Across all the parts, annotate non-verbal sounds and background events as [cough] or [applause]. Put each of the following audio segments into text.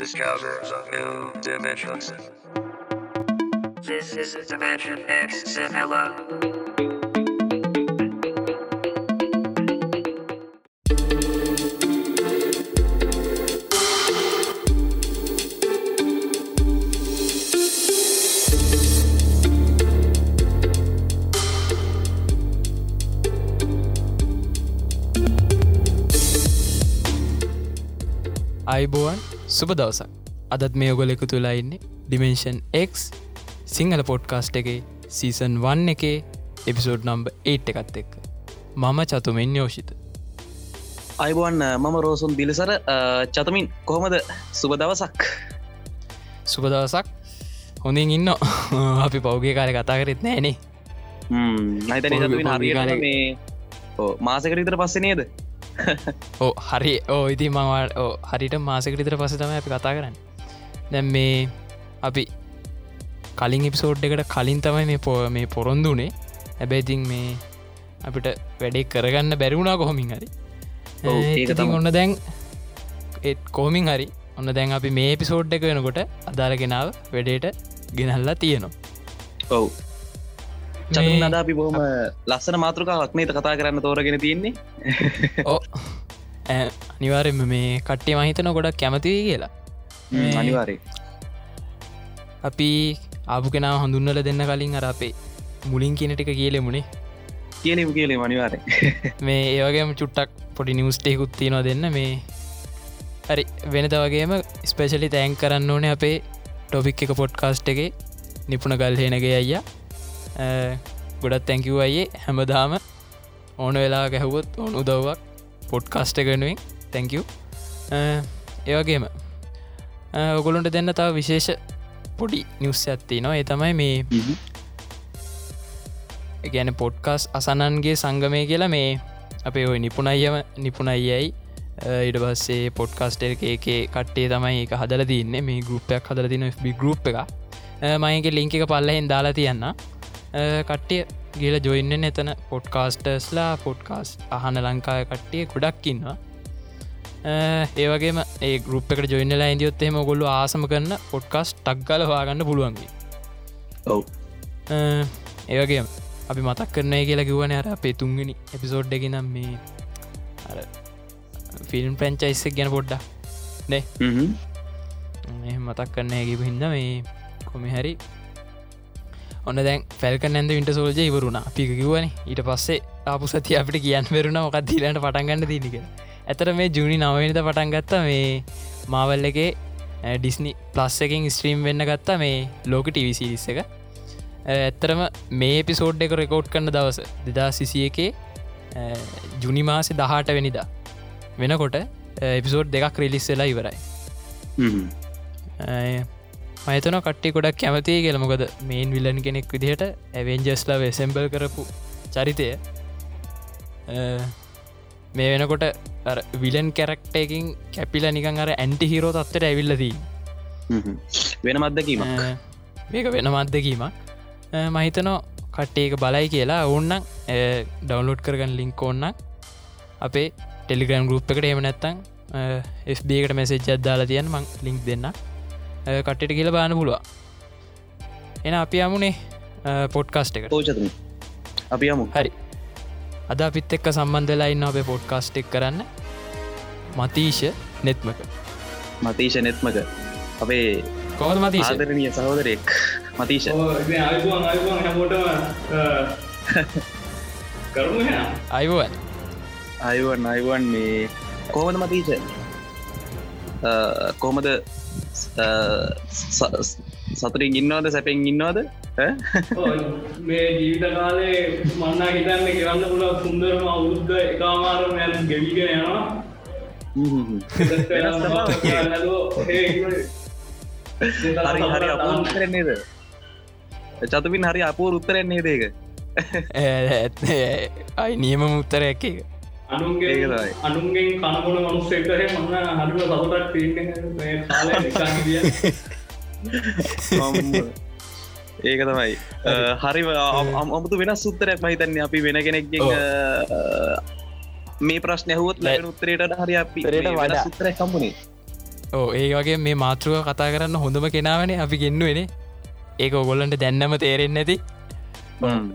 discover new dimensions. This is Dimension X Vanilla. අයිබෝවන් සුප දවසක්. අදත් මේ ඔගොල එකතු තුලා ඉන්නේ ඩිමෙන්ෂන් X සිංහල පොඩ්කාස්ට් එකේ සීසන් වන්න එකේ එපිසෝඩ් නම්බ 8 එකත් එක්ක. මම චතුමෙන් යෝෂිත. අයිබුවන් මම රෝසුන් දිලිසර චතමින් කොහොමද? සුබ දවසක්. සුප දවසක්. හොඳින් ඉන්න. [laughs] අපි පෞගේ කාල කතා කරෙත් නෑනේ. පොඩි හරි මාසකරිතර පස්සේ නේද ඕ හරි. ඕ ඉති මවට හරිට මාසකරිතර පස තම අපි කතා කරන්න. දැම් මේ අපි කලින් එපිසෝඩ් එකට කලින් තමයි මේ පෝ මේ පොරොන්දුනේ හැබැයිතින් මේ අපිට වැඩේ කරගන්න බැරිවුණා කොහොමින් හරි. ඔන්න දැන් ඒත් කොහොමින් හරි ඔන්න දැන් අපි මේ පිසෝඩ් එක වෙනකොට අදාරගෙනාව වැඩේට ගෙනල්ලා තියෙනවා. ඔව් චතුමින් මේ- අද අපි බොහොම ලස්සන මාතෘකාවක් නේත කතා කරන්න තෝරගෙන තියෙන්නේ? [laughs] ඕ අනිවාරෙන්ම මේ කට්ටේ මහිතන ගොඩක් කැමතියි කියලා. අනිවාරය අපි ආපු කෙනාව හඳුන්නල දෙන්න කලින් අර අපේ මුලින් කියන ටික කියලෙමුණේ කියලෙම කියලේ මනිවාරය [laughs] මේ ඒවගේම චුට්ටක් පොඩි නිවස්ටේකුත් තියෙනවා දෙන්න. මේ හරි වෙනද වගේම ස්පේශලි තෑන් කරන්න ඕනේ අපේ ටොපික් එක පොඩ්කාස්ට් එක. නිපුණ ගල්හේනගේ අයියා ගොඩත් තැංකිව අයේ හැමදාම. ඕන වෙලා ගැහුවොත් ඕන උදව්වක් පොඩ්කාස්ට කරනුවෙන් තැංකව ඒවගේම ඔගොලොන්ට දෙන්න තාව විශේෂ පොඩි නිවස් ඇත්ති නවා ඒ තමයි මේ ගැන පොඩ්කාස් අසනන්ගේ සංගමය කියලා මේ අපේ ඔය නිපුණයියම නිපුණයියයි. ඉඩ පස්සේ පොඩ්කාස්ට එකේ කට්ටේ තමයි එක හදල තින්නේ. මේ ගරුප්පයක් හදල තින FB ගරුප් එක මයගේ ලිංක එක පල්ලහෙන් දාලා තියන්න කට්ටිය ගේල ජොයින්න එතන පොඩ්කාස්ටර්ස්ලා පොඩ්කාස් අහන ලංකාය කට්ටිය ගොඩක්කින්නවා ඒවගේම ඒ ගරුප් එකට ජොයින්නලා ඉදියොත් එෙම ගොල්ලු ආසම කරන්න පොඩ්කාස් ටක්ගල හවාගන්න පුළුවන්ගේ ඔව්. ඒවගේ අපි මතක් කරනය කියලා කිවන අර අපේ තුන්ගනි එපිසෝඩ් එක නම් මේ ෆිල්ම් ප්‍රංචයිස්සක් ගැන පොඩ්ඩ නේ? මතක් කරන්න හැකිප හිද මේ කොමි හරි ඔන්න දැන් ෆැල්ක නැද විට සෝල්ජ ඉවරුණ පික කිවන ඊට පස්සේ ආපු සති අපිට කියන්න වෙරුණ මොකක් දීලට පටන්ගන්න දීනික ඇතර මේ ජුනි නවනිත පටන් ගත්ත මේ මාවල් එකේ ඩිස්නි ප්ලස් එකින් ස්ත්‍රීම් වෙන්න ගත්තා මේ ලෝක ටිවිසිරිස්ස එක. ඇත්තරම මේ පිසෝඩ් එක රෙකෝඩ් කරන දවස දෙදා සිසිය එකේ ජුනි මාසෙ දහට වෙනිදා වෙනකොට එපිසෝඩ් දෙකක් රිලිස් වෙලා ඉවරයි මයතන කට්ටි ගොඩක් කැමතිය කියලමොකද මේන් විල්ලන් කෙනෙක් විදිහට ඇවෙන්ජස්ලා වෙසෙම්බල් කරපු චරිතය. මේ වෙනකොට විලන් කැරක්ටයකින් කැපිල නිකන් අර ඇන්ටි හිරෝ තත්වට ඇවිල්ලදී වෙන මත්දකීම මේක වෙන මත්දකීමක් මහිතනෝ කට්ටේක බලයි කියලා. ඔන්නන් ඩවන්ලෝඩ් කරගන්න ලින්ක් ඕන්න අපේ ටෙලිග්‍රම් ගරුප් එකට එම නැත්තං FBකට මෙසේජ් අදදාලා තියන් මං ලින්ක් දෙන්න කට්ටට කියල බාන පුළුව එන අපි අමුණේ පොඩ්කාස්ට එක අපි යමු. හරි. අද අපිත් එක්ක සම්බන්ධලා ඉන්න අපේ පොඩ්කාස්ට් එක් කරන්න. මතීෂ නෙත්මක. මතීෂ නෙත්මක. අපේ කොහද මතීෂ? ආදරණය සහෝදරයෙක්. මතීෂ. අයිවන් අයිවන් අයිවන් මේ කොහමද මතීෂ? කොහමද සතුරින් ඉන්නවද? සැපෙන් ඉන්නවද? මේ ජීවිත කාලේ මන්නා හිතන්න කරන්න පුල සුන්දරම අවුද්ධ එකමාරම යන ගෙවිගෙන යනවා. හරි හරි අපූ උත්තරෙන්නේද චතුමින් හරි අපූර් උත්තරෙන්නේ දේක [laughs] අයි නියම උත්තර එක එක අනුන්ගේ. අනුන්ගෙන් කනමුණ මනුස්සෙක්කරේ මන්න හරිම සතුටක් තියන්න කාල [laughs] ඒක තමයි. හරි. අමුතු වෙනස් සුත්තරයක් මහිතන්නේ අපි වෙන කෙනෙක්ගෙන් මේ ප්‍රශ්න හුවත් ලැන උත්තරයට හරි අපි උත්තරයක් කම්පුණේ ඕ ඒ වගේ මේ මාතෘව කතා කරන්න හොඳම කෙනාවනේ අපි ගෙන්නුවෙන. ඒක ඔගොල්ලන්ට දැන්නම තේරෙන් නැති.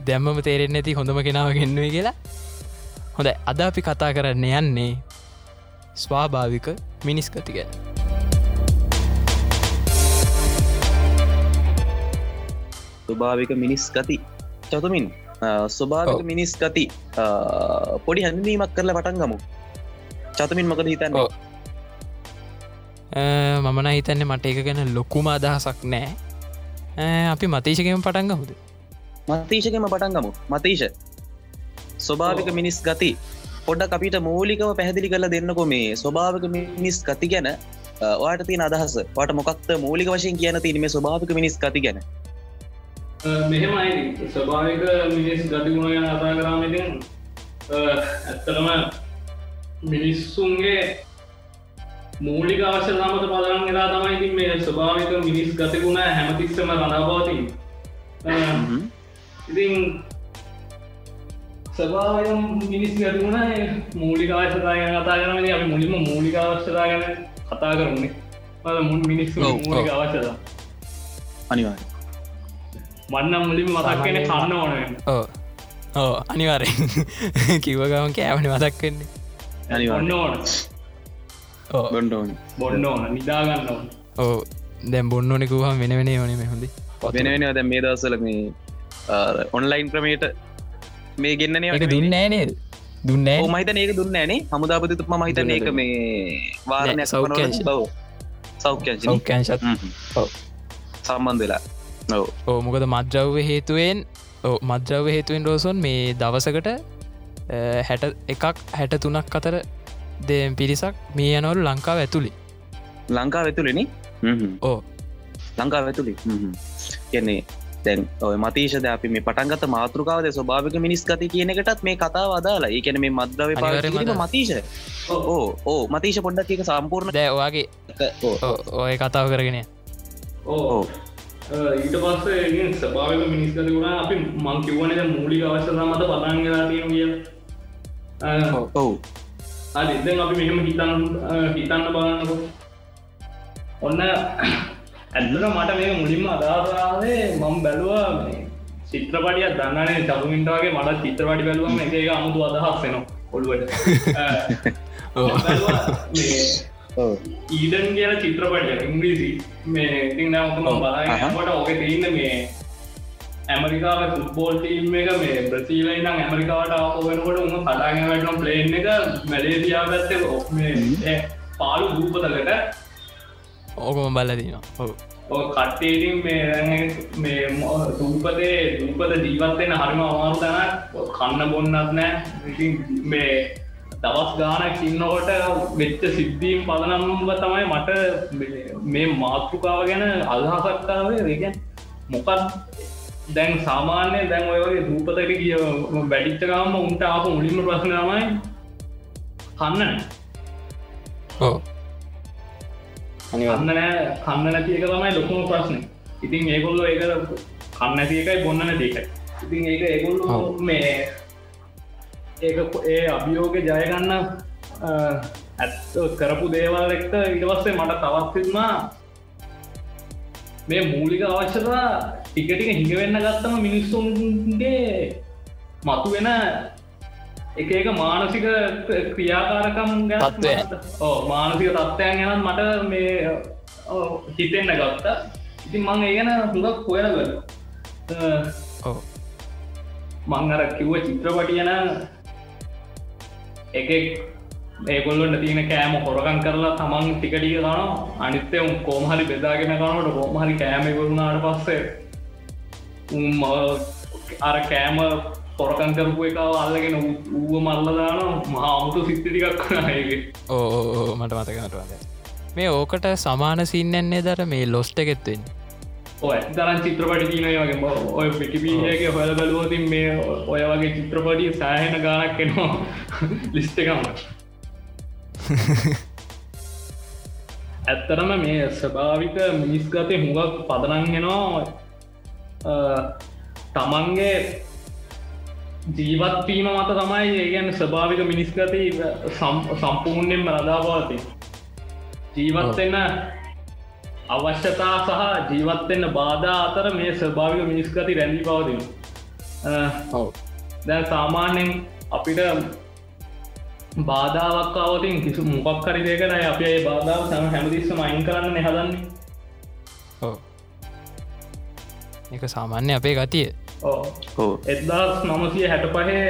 දැම්මම තේරෙන් නැති හොඳම කෙනාව ගෙන්නුවේ කියලා හොඳ අද අපි කතා කරන්න යන්නේ ස්වාභාවික මිනිස් කති ගැන. ස්වභාවික මිනිස් ගති. චතුමින් ස්වභාවික ඔව්. මිනිස් ගති අ, පොඩි හැඳීමක් කරලා පටන් ගමු. චතුමින් මොකද හිතන්න. මමන හිතන්නේ මට එක ගැන ලොකුම අදහසක් නෑ. අපි මතේශකම පටන්ගමුද මතීශකම පටන් ගමු. මතීශ ස්වභාවික. මිනිස් ගති. පොඩ්ඩක් අපිට මූලිකව පැහැදිලි කරලා දෙන්නකො මේ ස්වභාවික මිනිස් ගති ගැන. ඔයාට තියෙන අදහස. වට මොකක්ද මූලික වශයෙන් කියන තින මේ ස්වභාවික මිනිස් ගති ගැන? මෙහෙමයි ස්වභාවික මිනිස් ගතිගුණ ගැන කතා කරාමඉතින් ඇත්තරම මිනිස්සුන්ගේ මූලික අවශ්‍යතාමත පදරන් වෙලා තමයි ඉතින් මේ ස්වභාවික මිනිස් ගතිගුණ හැමතිස්සම රඳාපවතින් ඉතින් ස්වභාවය මිනිස් ගතිගුණ මූලික අවශ්‍යතා ගැන කතා කරමද අපි මුලින්ම මූලික අවශ්‍යතා ගැන කතා කරන්නේ. මද මුන් මිනිස්සු මූලික. අවශ්‍යතා අනිවාර මන්නම් මුලින් මතක් කෙන කන්න ඕන ඕ ඕ අනිවාරෙන් කිව්වගම කෑවනි මතක් වෙන්නේ. අනිවාර ඔන්න ඕන. ඕ බොන්ඩෝන බොන්න ඕන. නිදාගන්න ඕන. ඕ දැම් බොන්නනෙකුහම වෙන වෙනේ වනේ මෙහොඳි වෙන වෙන. දැ මේ දවසල මේ ඔන්ලයින් ක්‍රමේට මේ ගෙන්න්නන එක දුන්න නේද? දුන්නෑ මහිතන ඒක දුන්න නේ හමුදාපතිතුම මහිතන ඒක මේ වාරණය නෑ, සෞඛ්‍යංශ. බව. සෞඛ්‍යංශ සෞඛ්‍යංශත් ඔව්. සම්බන්ධ වෙලා. ඔව. ඕ මොකද මද්‍රව්‍ය හේතුවෙන් ඕ මද්‍රව්‍ය හේතුවෙන් රෝසොන් මේ දවසකට හැට එකක් හැට තුනක් අතර දෙ පිරිසක් මේ යනවලු ලංකාව ඇතුළි ලංකා වෙතුලෙන ඕ ලංකා වෙතුලි කියන්නේ දැන් ඔය මතීශද අපි මේ පටන්ගත මාතෘකාවද ස්වභාවික මිනිස් ගති කියන එකටත් මේ කතා වදාලා ඒකැන මේ මද්‍රව අදාළ. මතීශ ඕ ඕ මතීශ පොඩ්ඩක් එක සම්පූර්ණ දෑ ඔයාගේ ඕ, ඔය කතාව කරගෙන ඕ ඊට පස්සේ ස්භාවක මිනිස්කත වුණ. අපි මං කිව්වනද මූලික අවශ්‍යතා මත තියෙන කිය ඔව්. අද අපි මෙහෙම හිතන් හිතන්න බලන්නකො. ඔන්න ඇදර මට මේ මුලින්ම අදාරාවේ මම බැලුවා මේ චිත්‍රපටිය දන්නනේ චතුමින්ටගේ මට චිත්‍රපටි බැලුවම එක එක අමුතු අදහස් වෙන ඔළුවට. [laughs] ඊඩන් කියල චිත්‍රපටිය ඉංග්‍රීසි මේ ඉතින් නෑමතම. බලන්නට ඕක තියන්න මේ ඇමරිකාව ෆුත්බෝල් ටීම් එක මේ ප්‍රසීල නම් ඇමරිකාවට ආපවෙනකොට උම පටාගෙන වැටනම් ප්ලේන් එක. මැලේසියා පැත්තක ඔක් මේ පාලු දූපතකට. ඕකම බල්ලදිනවා ඔව කට්ටේටින් මේ මේ මො- දූපතේ දූපත ජීවත්වෙන හරිම අමාරු තැන කන්න බොන්නත් නෑ. ඉතින් මේ දවස් ගානක් ඉන්නකොට වෙච්ච සිද්ධීම් පදනම්ව තමයි මට මේ- මේ මාතෘකාව ගැන අදහසක්කාවේ රේගැන් මොකත් දැන් සාමාන්‍ය දැන් ඔයගේ දූපතට කිය වැඩිච්චකාම උන්ට ආප මුලින්ම ප්‍රශ්නමයි කන්නන ඕ කන්න නෑ කන්න නැති එක තමයි ලොකුම ප්‍රශ්න. ඉතින් ඒගොල්ලො ඒක කන්න ඇති එකයි බොන්න නැතිකයි ඉතින් ඒක ඒගොල්ලු. මේ ඒක ඒ අභියෝග ජයගන්න ඇත් කරපු දේවල් එක්ක ඉටවස්සේ මට තවත්සිත්මා මේ මූලික අවශ්‍යතා ටිකටික හිඟවෙන්න ගත්තම මිනිස්සුන්ගේ මතු වෙන එක එක මානසික ක්‍රියාකාරකම් ගැන. ඕ මානසික තත්ත්වයන් ගැනත් මට මේ හිතෙන්න ගත්තා. ඉතින් මං ඒ ගැන හුඟක් කොයන කර මං අර කිව්ව චිත්‍රපටියන එක ඒකොල්ලට තියෙන කෑම හොරකන් කරලා තමන් ටිකටික කන අනිත්තය උන් කෝමහරි බෙදාගෙන කනට කෝමහරි කෑමවරුණාට පස්සේ උම් අර කෑම පොරකන් කරපු එක අල්ලගෙන ඌව මල්ලදාන මහාමුතු සිත්තිටිකක් වනඒගේ ඕ මට මතකනටවාද මේ ඕකට සමාන සින්නන්නේ දර මේ ලොස්ට එකෙත්වෙන් ඔය තරන් චිත්‍රපටි බ- ඔය පිටිපීයගේ හොල බලුවතින් මේ ඔය වගේ චිත්‍රපටිය සෑහෙන ගානක් එනවා ලිස්ට එකම ඇත්තරම මේ ස්වභාවික මිනිස්ගතය හුඟක් පදනන්ගෙනවා තමන්ගේ ජීවත්වීම මත තමයි ඒගැන ස්වභාවික මිනිස්ගති සම්පූර්ණයෙන් රදාපාති ජීවත්වෙන්න අවශ්‍යතා සහ ජීවත්වෙන්න බාධා අතර මේ ස්භාවික මිනිස්කති රැඳී පවතින. දැන් සාමාන්‍යෙන් අපිට බාධාවක් අවතින් කිසු මොකක් හරි දෙකන අප ඒ බාධාව සම හැමතිස්සම අයින් කරන්න හැදන්නේ. ඔව. එක සාමාන්‍ය අපේ ගතිය එදදාස් නමසිය හැට පහේ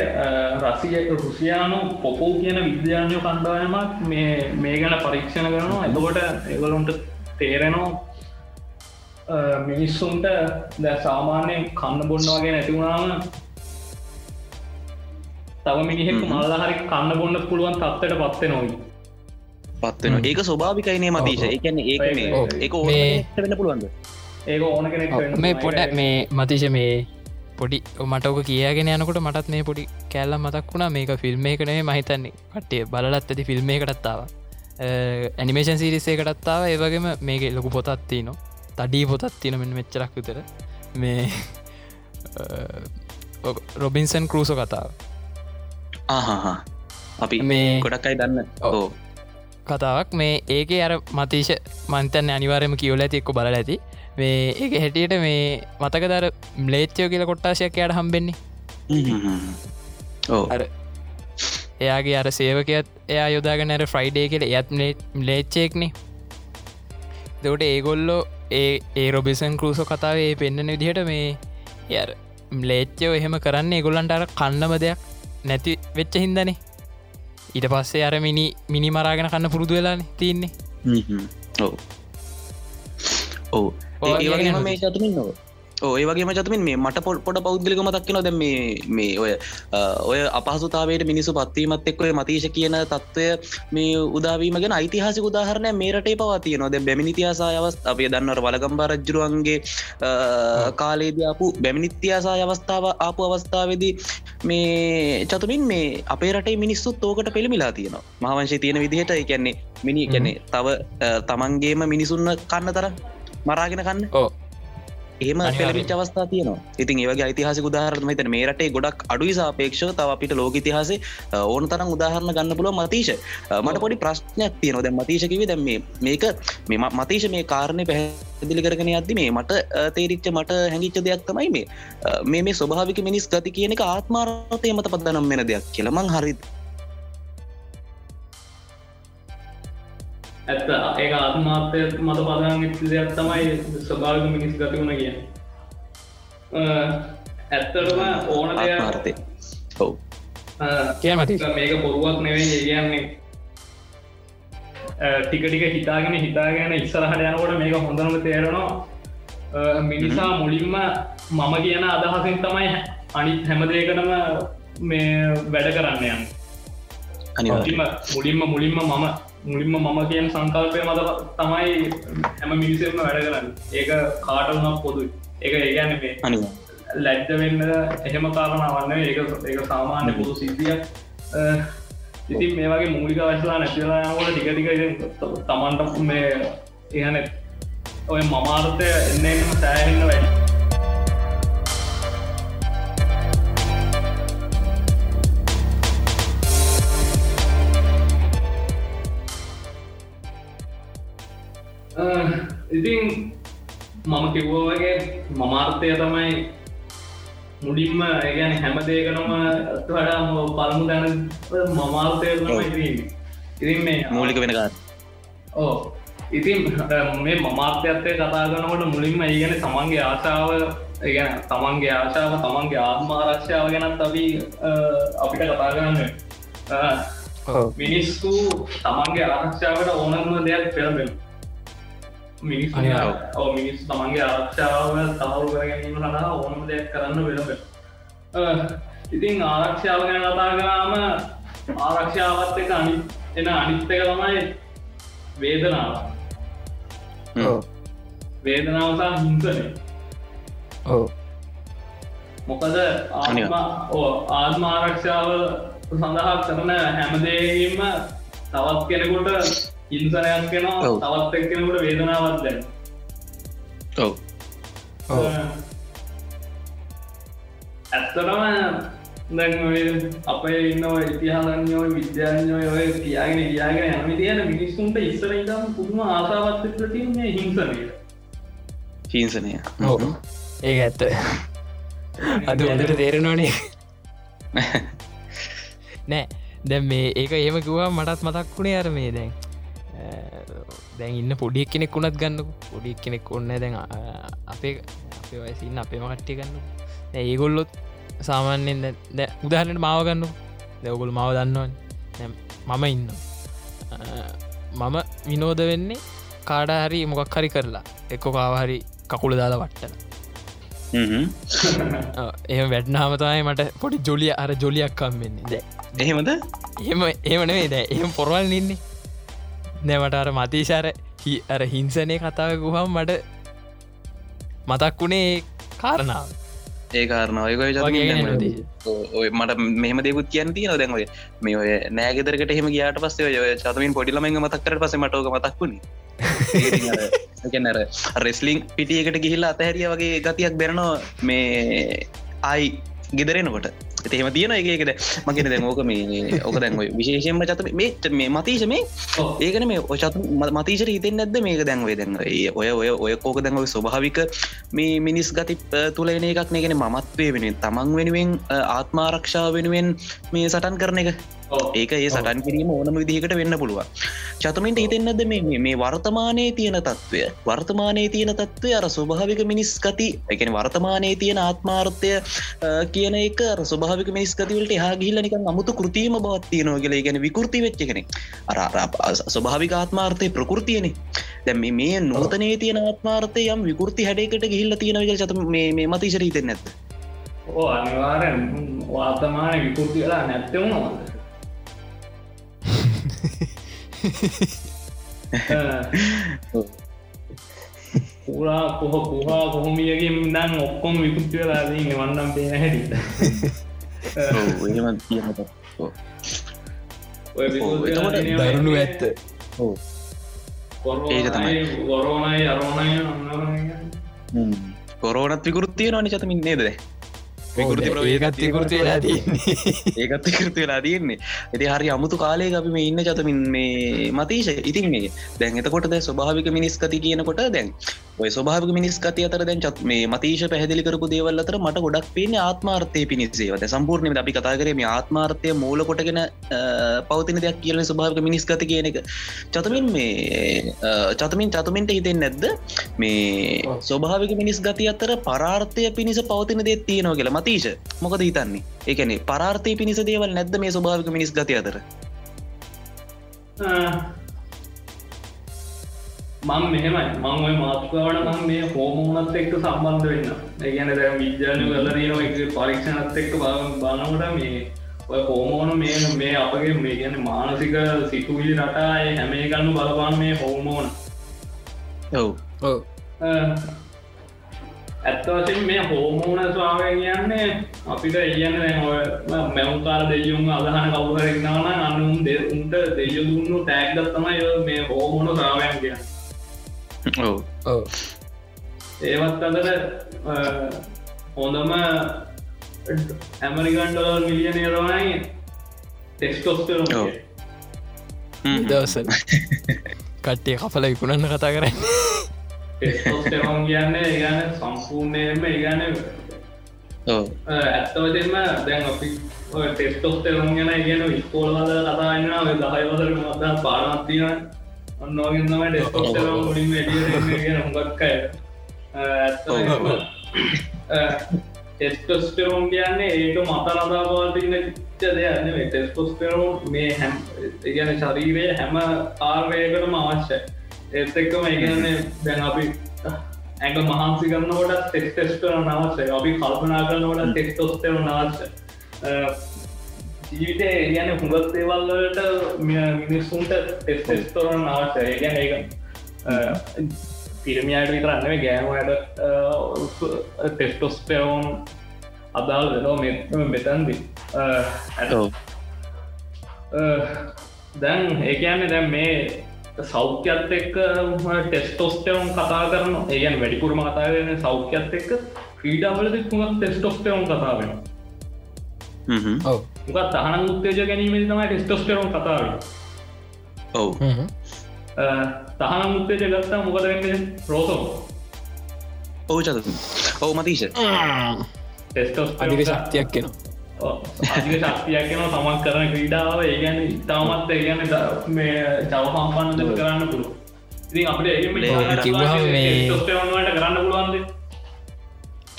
රසිය රුසියානු පොපෝ කියන විද්‍යාඥය කණ්ඩායමක් මේ මේ ගැන පරීක්ෂණ කරනවා. එතකොට එවලුන්ට තේරෙනවා මිනිස්සුන්ට දැ සාමාන්‍යයෙන් කන්න බොන්නවාගේ නැතිවුණාම තව මිනිහෙක් මල්ල හරි කන්න බොන්න පුළුවන් තත්වට පත්ත නොයි පත්වෙන ඒක ස්වභාවිකයිනේ මතීශ ඔව්. ඒක මේ- ඕන වෙන්න පුළුවන්ද? ඒක ඕන කෙනෙක් මේ. පොඩ මේ මතිශ මේ පොඩි මටක කියගෙන යනකොට මටත් මේ පොඩි කෑල්ලම් මතක් වුණා. මේක ෆිල්ම් එකනේ මහිතන්නේ කට්ටේ බලත් ඇති ෆිල්ම් එකටත්තාව ඇනිමේෂන් සිරිස්සේ කටත්තාව ඒවගේම මේක ලොකු පොතත්ති නවා තඩී පොතත් තින මෙ මෙච්චරක් විතර. මේ රොබින්සන් කරූසෝ කතාව. අපි මේ ගොඩක් අයි දන්න. ඕ කතාවක්. මේ ඒක අර මතිශ මන්තන් අනිවාරයම කියවල ඇති එක්ක බල ඇති. මේ ඒක හැටියට මේ මතක දර ම්ලේච්චයෝ කියල කොට්ටාශයක් යට හම්බෙන්නේ? අර එයාගේ අර සේවකයත් එයා යොදාග නැර ෆ්‍රයිඩේ කියල එයත් ලේච්චෙක්නේ දවට ඒගොල්ලෝ ඒ ඒ රොබිසන් කරුසෝ කතාවේ පෙන්න්න විදිහට මේ ය ලේච්චයෝ එහෙම කරන්න ඒගොල්ලන්ට අර කන්නම දෙයක් නැති වෙච්ච හින්දනේ ඊට පස්සේ අර මිනි මිනි මරාගෙන කන්න පුරුදු වෙලාන තින්නේ ඔව්. ඔව්. ඒ චතුමින් නොව ඔය වගේ චතුමින් මේ මට පොල් පොඩ පෞද්ගලික මතක්කන දැ මේ මේ ඔය ඔය අපහසුතාවයට මිනිසු පත්වීමත් එක්වය මතීශ කියන තත්ත්වය මේ උදාවීම ගැන යිතිහාසි උදාහරණය මේ රටේ පවතිය නොද බැමිනිතියාසා අවස් අපේ දන්නවට වලගම්බා රජ්ජුරුවන්ගේ කාලේදයාපු බැමිනිත්‍යයාසා අවස්ථාව ආපු අවස්ථාවදී මේ චතුමින් මේ අපේ රටේ මිනිස්සුත් ඕකට පෙළමිලා තියෙනවා. මහවංශය තියෙන විදිහට එකන්නේ මිනි කැනෙ තව තමන්ගේම මිනිසුන්න කන්න තර මරාගෙන කන්න. ඕ ඒම. පෙළමිච අවස්ථා තියනවා. ඉතින් ඒවගේ යිතිහාස උදාහරම තන මේ රටේ ගොඩක් අඩුයි සාපේක්ෂ තව අපිට ලෝක ඉතිහාසේ ඕන තරම් උදාහරණ ගන්න පුළුව මතීශ මට පොඩි ප්‍රශ්නයක් තියනො දැ මතීශකිව දැම් මේක මෙම මතීශ මේ කාරණය පැහැදිලි කරගෙන අද්දි මේ මට තේරිච්ච මට හැඟිච්ච දෙයක් තමයි මේ මේ මේ ස්වභාවික මිනිස් ගති කියන එක ආත්මාරතය මත පදනම් වෙන දෙයක් කියලමං හරි ඇත්ත. ඒ ආත්මාර්ථය මත පදන් දෙයක් තමයි ස්වභාවික මිනිස් ගති වුණ කිය ඇත්තටම ඕන දෙයක් ආත්මාර්ථය ඔව්. අ, කිය මති මේක බොරුවක් නෙවෙයි කියන්නේ. ටික ටික හිතාගෙන හිතාගෙන ඉස්සරහට යනකොට මේක හොඳනම තේරෙනවා. අ, මිනිසා මුලින්ම මම කියන අදහසින් තමයි අනිත් හැමදේකනම මේ වැඩ කරන්න යන්න. මුලින්ම මුලින්ම මුලින්ම මම මුලින්ම මම කියන සංකල්පය මත තමයි හැම මිනිසෙම වැඩ කරන්න. ඒක කාටවුණක් පොදුයි. ඒක ඒගැන මේ අනිවාර්යෙන්. ලැජ්ජ වෙන්න එහෙම කාරණවන්න ඒක ඒක සාමාන්‍ය පුදු සිද්ධිය ඉතින් මේ වගේ මූලික වශලා නැතිලානකොට ටිකටික තමන්ට මේ එහන ඔය මමාර්ථය එන්න එන්නම සෑහෙන්න ඉතින් මම කිව්වෝ වගේ මමාර්ථය තමයි මුඩින්ම ඒගැන හැමදේකනම වඩා පළමු දැන මමාර්ථය තමයි ඉතින් මේ මූලික වෙනකාර ඕ ඉතින් මේ මමාර්ථයත්තය කතා කරනකොට මුලින්ම ඒගැන තමන්ගේ ආශාව ඒගැන තමන්ගේ ආශාව තමන්ගේ ආත්මාරක්ෂාව ගැනත් අපි අපිට කතා කරන්න. මිනිස්සු තමන්ගේ ආරක්ෂාවට ඕනම දෙයක් පෙළබෙන මිනිස්. ඕ මිනිස් තමන්ගේ ආරක්ෂාව තවරු කර ගැනීම සඳහා ඕනම දෙයක් කරන්න වෙළබෙන ඉතින් ආරක්ෂාව ගැන කතා කරාම ආරක්ෂාවත් එක අනි එන අනිත්තක තමයි වේදනාව. වේදනාවසා හිංසනය. ඕ මොකද ආත්ම ඕ ආත්ම ආරක්ෂාව සඳහා කරන හැමදේම තවත් කෙනෙකුට හිංසනයක් ඔව්. තවත් එක් කෙනෙකුට වේදනාවත් දැන් ඔව්. ඇත්තටම දැන් අපේ ඉන්න ඉතිහාසඥෝ විද්‍යාඥෝ ඔය කියාගෙන කියාගෙන යම තියෙන මිනිස්සුන්ට ඉස්සර ඉදම් පුදුම ආසාවත්ල තින්නේ හිංසනයට හිංසනය. ඒක ඇත්ත. අද හොඳට තේරෙනවානේ. [laughs] නෑ. දැ මේ ඒක ඒම කිවා මටත් මතක් වුණේ අර මේ දැන් දැන් ඉන්න පොඩික් කෙනෙක් වුණත් ගන්න පොඩික් කෙනෙක් ඔන්න දැන් අපේ අපේ වයසින්න අපේම කට්ටිය ගන්න ඒගොල්ලොත් සාමාන්‍යෙන් දැ උදාහරනට මාව ගන්න දැවගොල් මාව දන්නවන්. මම ඉන්න මම විනෝද වෙන්නේ කාඩ හරි මොකක් හරි කරලා. එක්කො කාවහරි කකුල දාලා වට්ටන. එහ වැඩ්නාමතයි මට පොඩි ජොලිය අර ජොලියක්කම් වෙන්නේ දැ එහෙමද? එහෙම ඒමනේ දැ එහෙම පොරවල් ඉන්නේ නැමට අර මතිශාර අර හිංසනය කතාව ගුහම් මට මතක් වුණේ කාරණාව. ඒ කාරණාවයක ඔය මට මෙහම දෙකුත් කියන්න තියන දැන්වය මේ ඔය නෑගෙදරකට එහෙම ගියාට පස්සේ ඔය චතමින් පොඩිලමෙන් මතක්කර පස මටෝක මතක්ුණේ ගැනර රෙස්ලිං පිටියකට ගිහිල්ලා අතහැරිය වගේ ගතියක් බැරනවා මේ ආයි ගෙදරෙනකොට එහෙම තියෙන එකකද මගෙන දැන් ඕක මේ ඕක දැන්ව විශේෂයෙන්ම චත මේ මේ මතීශ මේ ඒකන මේ ඔචත් මතීශර හිතෙන් නැද්ද මේක දැන්වේ දැන් ඔය ඔය ඔය කෝක දැන්ව ස්වභාවික මේ මිනිස් ගති තුළන එකක් නගෙන මත්වේ වෙනුවෙන් තමන් වෙනුවෙන් ආත්මාරක්ෂාව වෙනුවෙන් මේ සටන් කරන එක. ඒක ඒ සටන් කිරීම ඕනම විදිහකට වෙන්න පුළුව චතමින්ට හිතෙන්න්නද මේ වර්තමානයේ තියෙන තත්ත්වය වර්තමානයේ තියෙන තත්ත්වය අර ස්වභාවික මිනිස් ගති එකන වර්තමානයේ තියෙන ආත්මාර්ථය කියන එක ස්වභාවික මිනිස් ගතිවලට හා ගිල්ල නික අමුතු කෘතිීම බවත් තියනවා කියල ගැන විකෘති වෙච්ච කෙනෙ අර ස්වභාවික ආත්මාර්ථය ප්‍රකෘතියනෙ දැම මේ නෝතනයේ තියෙන ආත්මාර්ථය යම් විකෘති හැඩකට ගිල්ල තියෙන විග චත මේ මතිශරීතෙන් නැත්ත ඕ අනිවාරෙන් වාතමාන විකෘති වෙලා නැත්තවුණවාද පුරා [laughs] කොහ පුහා කොහොමියගේ දන් ඔක්කොම විකුත්ති වෙලාදී වන්නම් පේන හැටි දරුණු ඇත්ත ඒක තමයි. ගොරෝනයි අරෝණය කොරෝනත් විකෘතිය නොනි චතමින් නේද විකෘති ඒකත් විකෘති වෙලා තියන්නේ ඒකත් විකෘති වෙලා තියන්නේ ඇති හරි අමුතු කාලය අපි මේ ඉන්න චතමින් මේ මතීශ ඉතින් මේ දැන් එතකොට දැ ස්වභාවික මිනිස් කති කියනකොට දැන් ඔය ස්වභාවික මිනිස් කති අතර දැන් චත් මේ මතීශ පැහදිලි කරපු දේවල් අතර මට ගොඩක් පේන ආත්මාර්ථය පිණිසේවද සම්පූර්ණය අපි කතා කරේ මේ ආත්මාර්ථය මූල කොටගෙන පවතින දෙයක් කියන ස්වභාවික මිනිස් කති කියන එක. චතමින් මේ චතමින් චතමින්ට හිතෙන් නැද්ද? මේ ස්වභාවික මිනිස් ගති අතර පරාර්ථය පිණිස පවතින දෙත් තියෙනවා කියලා. මතීශ මොකද හිතන්නේ? ඒකන පරාර්ථය පිණිස දේවල් නැද්ද මේ ස්වභාවික මිනිස් ගති අතර? මං මෙහෙමයි. මං ඔය මාතෘකාවට මං මේ හෝමෝනත් එක්ක සම්බන්ධ වෙන්න. ඒගැන දැ විද්‍යාන එක පරීක්ෂණත් එක්ක බානකට මේ ඔය හෝමෝන මේ මේ අපගේ මේ ගැන මානසික සිතුවිලි රටාය හැමේ ගන්න බලපාන මේ හෝමෝන ඔව්. ඇත්තවසින් මේ හෝමෝන ස්වාමය කියන්නේ අපිට ඉගන්න මැවකාර දෙයුම් අදහන කවුහරක්නාවන අනුම් දෙ උන්ට දෙය දුන්නු තෑක්දත්තමයි මේ හෝමෝන සාවයන් කිය ඔව් ඒවත් අදර හොඳම ඇමරිකන් ඩොලර් මිලියන රවයි ටෙක්ස්ටෝස්ටර ඔව්. දවසල් කට්ටිය කපල විකුණන්න කතා කරන්න. ටෙස්ටෝස්ටරෝන් කියන්න ඒගන සම්පූර්ණයම ඒගන ඔව්. ඇත්තවදෙන්ම දැන් අපි ටෙස්ටෝස්ටරෝන් ගැන කියන ස්කෝලවල කතාන්න ඔය දහයවසර මත පාරමත්තින ඔන්නෝගන්නම ඩෙස්ටෝස්ටරෝන් මුලින් ඩිය හොගක්කය ටෙස්ටස්ටරෝන් කියන්නේ ඒක මත රදාපාතින්න ච දෙයන්න ටෙස්ටෝස්ටරෝන් මේ හැම් ගැන ශරීරය හැම ආර්වයකටම අවශ්‍යයි. ඒත් එක්කම ඒගන්නේ දැන් අපි ඇඟ මහන්සි කරන්නකොට ටෙක්ටෙස්ටර නවස්සේ අපි කල්පනා කරනකොට ටෙක්ටොස්ටර නවස්ස ජීවිතය ගැන හුඟත් දේවල්ලට මිනිස්සුන්ට ටෙස්ටෙස්ටෝරන් අවශ්‍ය ඒගැන ඒක පිරමියට විතරන්න ගෑමට ටෙස්ටොස්ටරෝන් අදාල් වෙනෝ මෙ මෙතන්දි. ඔව්. දැන් ඒකයන්න දැන් මේ සෞඛ්‍යත් එක්ක ටෙස්ටෝස්ටවන් කතා කරන ඒගැන වැඩිපුරම කතාගෙන සෞඛ්‍යත් එක්ක. ක්‍රීඩාවලද තුමක් ටෙස්ටෝස්ටවන් කතා වෙන හ්ම්. ඔව මොකක් තහන උත්තේජ ගැනීම තමයි ටෙස්ටෝස්ටරෝන් කතාව ඔව්. තහන මුත්තේජ ගත්තා මොකද වෙන්න? රෝසෝ ඔවු චතුතුන් ඔවු ටෙස්ටෝස් අධික ශක්තියක් කෙන අධික ශක්තියක් කෙන තමන් කරන ක්‍රීඩාව. ඒගැන ඉතාමත් ඒගැන මේ දෙව කරන්න පුළුව ඉතින් අපට ඒ කිව්වහම මේ- ටොස්ටවන්ට කරන්න පුළුවන්ද?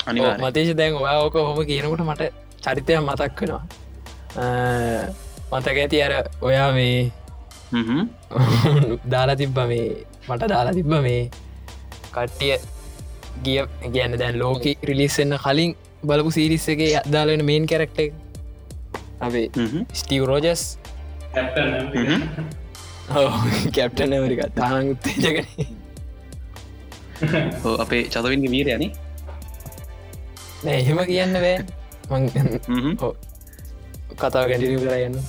අනිවා මතේශ දැන් ඔයා ඕක හොම කියනකට මට චරිතය මතක් වෙනවා මතක ඇති අර ඔයා මේ [laughs] දාලා තිබ්බ මේ මට දාලා තිබ්බ මේ කට්ටිය ගිය ගැන්න දැන් ලෝක රිලිස්සන්න කලින් බලපු සිරිස්ස එක අදාලෙන මේන් කැරක්ට අපේ ස්ටීව රෝජස් කැප්ටන වරික තාන් උත්තේජකන අපේ චතවින්ගේ වීර යන එහෙම කියන්න බෑ. මං ඔව්. කතාව ගැටිනි කරයන්න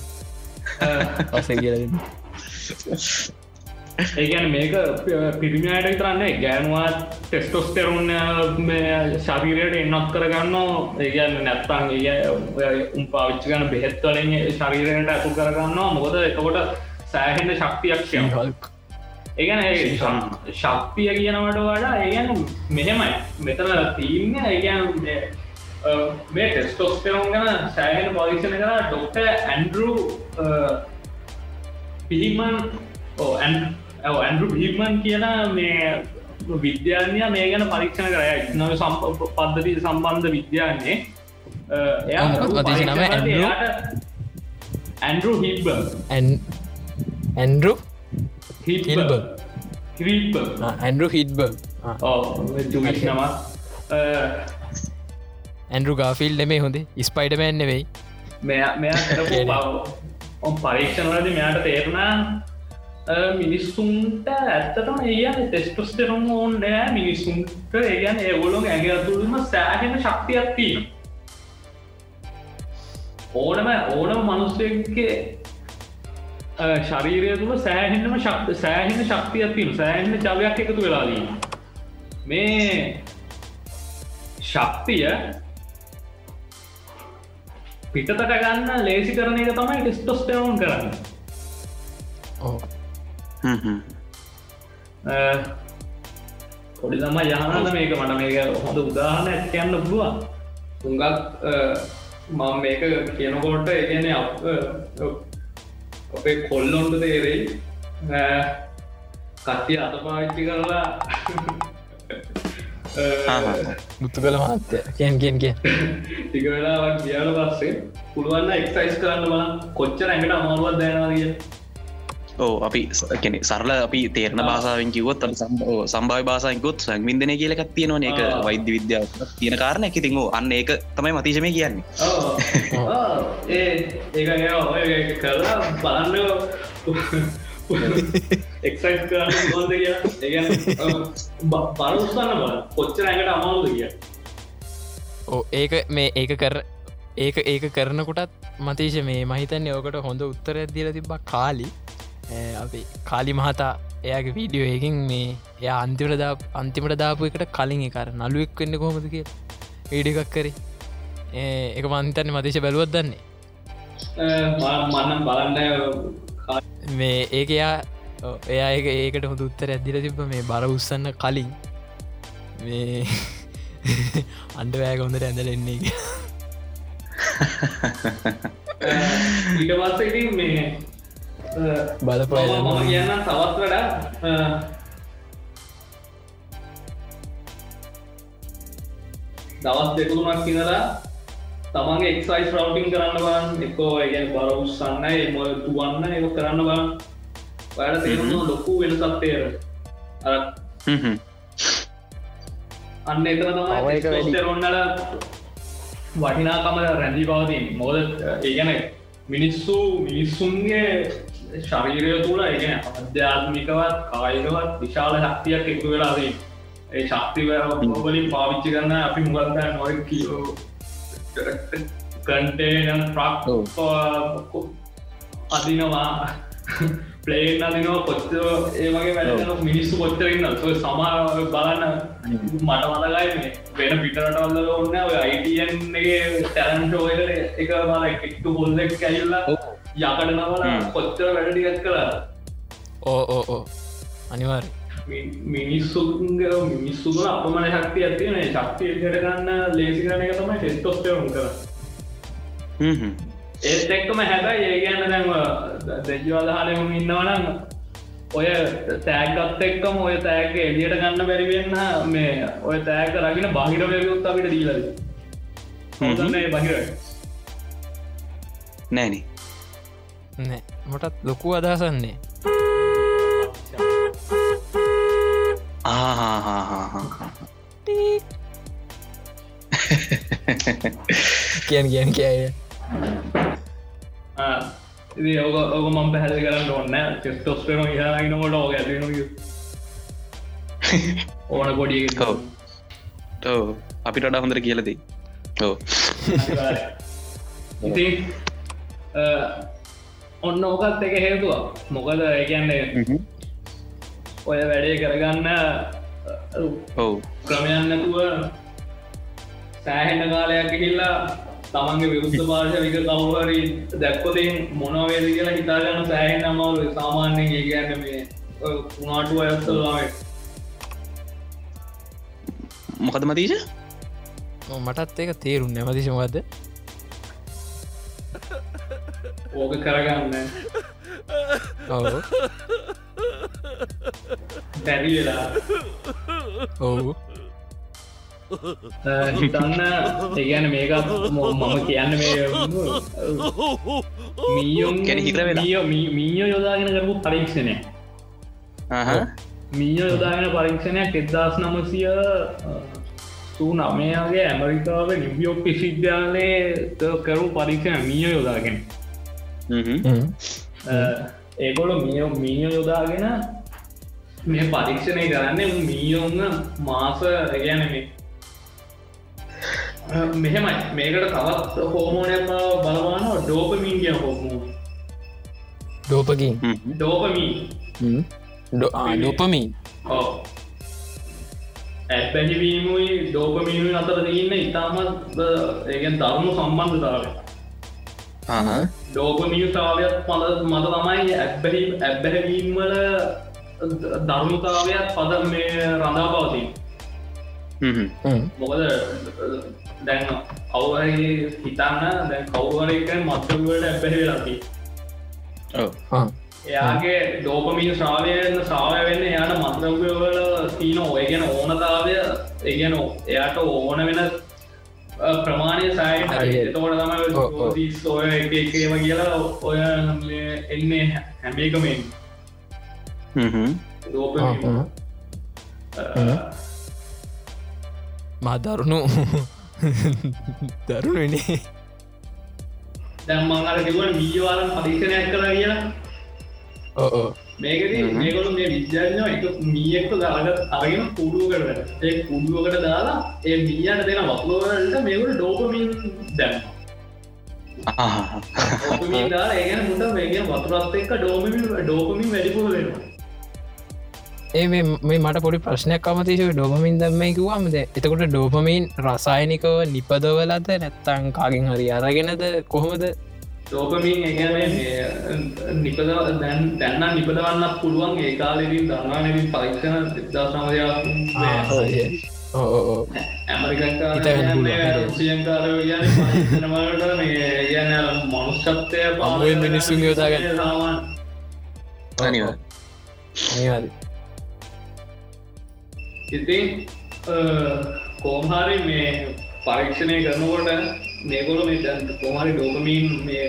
[laughs] ඔස කියලන්න ඒගැන මේක පිරිමියට විතරන්නේ ගෑනුවත් ටෙස්ටොස්ටෙරුන් ශරීරයට එන්නත් කරගන්න ඒගැන්න නැත්තන් උම් පාවිච්චි ගන බෙහෙත්වලින් ශරීරයට ඇතු කරගන්නවා. මොකද එතකොට සෑහෙන්න ශක්තියක්ෂය හල්ක් ඒගැන ශක්තිය කියනවට වඩා ඒගැන මෙහෙමයි. මෙතන තිීන්න ඒගැන මේ ටෙස්ටෝස්ටෙරුන් ගැන සෑහෙන පොලිෂණ කර ඩොක්ට ඇන්ඩරු පිහිමන් ඇන්ඩරු බිහිමන් කියන මේ විද්‍යාන්ය මේ ගැන පරීක්ෂණ කරය නව සම්ප පද්ධති සම්බන්ධ විද්‍යාන්නේ? ඇන්ඩ්‍රූ? හිබ්බ ඇන්ඩරු. හිබ්බ ඇන්ඩරු හිට්බ නම ඇන්ඩරු ගාෆිල් නෙමේ හොඳේ ස්පයිඩමෑන් නෙවෙයි මෙයා මෙයා ඔම් පරීක්ෂණවලද මෙයාට තේරුණා මිනිස්සුන්ට ඇත්තටම ඒයන් ටෙස්ටස්ටෙරුම් ඕන් නෑ. මිනිස්සුන්ට ඒගැන ඒගොලොන් ඇගේ අතුළම සෑහෙන ශක්තියක් තියෙන ඕනම ඕනම මනුස්සයගේ ශරීරය තුළ සෑහෙනම ශක්ත සෑහෙන ශක්තියක් තියෙන සෑහෙන ජවයක් එකතු වෙලාදී මේ ශක්තිය පිටතට ගන්න ලේසි කරන එක තමයි ටෙස්ටොස්ටවුන් කරන්න. පොඩි තම යහනද මේක? මට මේක හොඳ උදාහරණ ඇත්කයන්න පුළුවන්. උඟක් මම මේක කියනකොට එකන අපේ කොල්ලොන්ට තේරෙයි. කට්ටිය අත පාච්චි කරලා මුත්තු කළ මහත්තය කියන් කියෙන් කිය ටික වෙලාවක් ගියාල පස්සේ පුළුවන්න එක්සයිස් කරන්න බල කොච්චර ඇඟට අමාරුවත් දැනවා කිය ඕ අපි කෙනෙ සරල අපි තේරණ භාසාාවෙන් කිවොත් සම්භාව භාසායකොත් සංවින්දනය කියලකත් තියෙනවන එක වෛද්‍ය විද්‍යාව තියෙන කාරණ එක තිං අන්න ඒක තමයි මතිශමය කියන්නේ ඒ ඒක ඔය කරලා බලන්න එක්සයිස් කරන්න ගොන්ද කිය ඒ පරඋස්සන්න බල කොච්චර ඇඟට අමාරුද කිය ඕ ඒක මේ ඒක කර ඒක ඒක කරනකොටත් මතේශ මේ මහිතන්නේ ඕකට හොඳ උත්තර දිල තිබ කාලි. අපි කාලි මහතා එයාගේ වීඩියෝ ඒකින් මේ එය අන්තිමට දා අන්තිමට දාපු එකට කලින් එකර නලුවෙක් වෙන්න කොහොමද කිය ඊඩ එකක් කරේ. එක මන්තන්න මතේශ බැලුවත් දන්නේ. මන්නම් බලන්න මේ ඒක එයා එයා ඒක ඒකට හොඳ උත්තර ඇදිල තිබ මේ බර උත්සන්න කලින් මේ [laughs] අන්ඩවෑග හොඳට. [laughs] ඊට පස්ස ඉතින් මේ බලපු. කියන්න තවත් වඩා දවස් දෙකුතුමක් කියනලා තමන්ගේ එක්සයිස් රවටින් කරන්න බන්න එකෝ ගැන බර උත්සන්න එම තුවන්න ඒ කරන්න බන්න වැඩ තේරුණු ලොකු වෙනසත්තේර අර අන්න එතන එක. තමයි රොන්නල වටිනාකම රැඳී පවතින් මොද ඒගැන මිනිස්සු මිනිස්සුන්ගේ ශරීරය තුළ ඒගෙන අධ්‍යාත්මිකවත් කායකවත් විශාල ශක්තියක් එකතු වෙලාදී ඒ ශක්තිවලින් පාවිච්චි කරන්න අපි මුගන්ත නොය කියෝ කන්ටේන ප්‍රක් අදිනවා. ප්ලේන් අදිනවා කොච්චර ඒ වගේ වැඩ මිනිස්සු කොච්චරන්න සමා බලන්න මට මේ වෙන පිටරටවල්ල ඔන්න ඔය අයිටන්ගේ ටැරන්ටෝය එක මල එක්ටු හොල්ලෙක් කැල්ලා යකට නවල කොච්චර වැඩටිගත් කලා ඕ ඕ ඕ අනිවාර් මිනිස්සුගේ මිනිස්සුල අපමන ශක්තිය ඇතින ශක්තිය ට ගන්න ලේසි කරන එක තමයි ටෙස්ටෝස්ටරුම් කර ඒත් එක්කම හැබයි ඒ ගැන්න දැන්ව දෙජ්වාදහලම ඉන්නවනම් ඔය තෑගත් එක්කම ඔය තෑක එලියට ගන්න බැරිවෙන්න මේ ඔය තෑක රගෙන බහිර වැයුත් අපිට දීලද බහිර නෑන. නෑ. මටත් ලොකු අදහසන්නේ ආහාහාහා කියන් කියන් කියය ඔක ඔක මම් පැහැදිි කරන්න ඔන්න ටෙස්ටොස්ටන ඉහනකොට ඕක ඇතින ඕන කොඩිය ඔව්. ඔව්. අපිට වඩා හොඳර කියලදී ඕ ඉති ඔන්න ඕකත් එක හේතුවක් මොකද ඒකන්නේ ඔය වැඩේ කරගන්න ඔව්. ක්‍රමයන්නතුව සෑහෙන්න කාලයක් ගිහිල්ලා තමන්ගේ විරුද්ධ පාර්ශවික කවුහරි දැක්කොතින් මොනවේද කියලා හිතාගන්න සෑහෙන් අමාව සාමාන්‍යයෙන් ඒ කියන්න මේ උනාටු අයස්සල්ලාට මොකද මතිීශ මටත් ඒක තේරුම් නැමතිශමවද ඕක කරගන්න [laughs] පැරි [laughs] වෙලා ඔවු හිතන්න ඒගැන මේක මම කියන්න මේ මීයොම් ගැන හිතර වෙලා. මීයෝ යොදාගෙන කරපු පරීක්ෂණය මීයෝ යොදාගෙන පරීක්ෂණයක් එදදාස් නමසිය සූ නමයාගේ ඇමරිකාව නිවියෝක් විශිද්‍යාලයේ කරු පරීක්ෂණ මීයෝ යොදාගෙන. ඒගොල මිය මීයෝ යොදාගෙන මේ පරීක්ෂණය කරන්න මීයෝන්න මාස ගැන මේ. මෙහෙමයි. මේකට තවත් හෝමෝනයම බලවාන ඩෝපමීන් කිය හෝමෝ. ඩෝපකින් ඩෝපමී ඩොපමින් ඕ ඇත්බැහිවීමයි ඩෝපමීම අතර තියන්න ඉතාමත් ඒගෙන් දරුණු සම්බන්ධතාව ඩෝපමිය තාවයක් පල මත තමයි ඇබ්බැහි ඇබ්බැහැවීම්වල ධර්මතාවයක් පද මේ රඳා පවතින් මොකද දැන් කවුහරි හිතන්න දැන් කවුවරක මත්තවට ඇබැහි ලකි එයාගේ ඩෝපමී ශ්‍රාවයන්න ශ්‍රාවය වෙන්න එයාට මත්‍රව්‍යවල තියන ඔය ගැන ඕනතාවය ඒගැන එයාට ඕන වෙන ප්‍රමාණය සයි හරියට. තෝට තමයි සෝය එක එකේම කියලා ඔය එන්නේ හැමේකමෙන් මා දරුණු. [laughs] දරුණුනේ. දැම්මං අර කිවන මීවාලන් පරීක්ෂණයක් කර කියලා. මේකද මේකොළු මේ විද්‍යාඥ එක මීයෙක්ක දාගත් අරගෙන කුඩුව කරට ඒ කුඩුවකට දාලා ඒ මීයන්න දෙන වතුලවලට මේකට ඩෝපමින් දැම් දා ඒගෙන මුට මේගේ වතුරත් එක්ක ඩෝමිමින් ඩෝපමින් වැඩිපුර වෙනවා ඒ මේ- මේ මට පොඩි ප්‍රශ්නයක් අමතිශව ඩෝපමින් දම්මයිකිවාමද එතකොට ඩෝපමින් රසායනිකව නිපදවලද නැත්තං කාගෙන් හරි අරගෙනද කොහොමද? ඩෝපමින් නිපද දැන් දැන්න නිපදවන්නත් පුළුවන් ඒ කාලෙරින් දන්නානවින් පරීක්ෂණ පරීක්ෂණවලට මේ ගැන මනුෂ්‍යත්වය මිනිස්සුන් යොදාගන්න. සාමාන් අනිවා නිවාද ඉතින් කෝමහාරි මේ පරීක්ෂණය කරනකොට මේකොල මේ දැන් කොමහරි ඩෝකමීන් මේ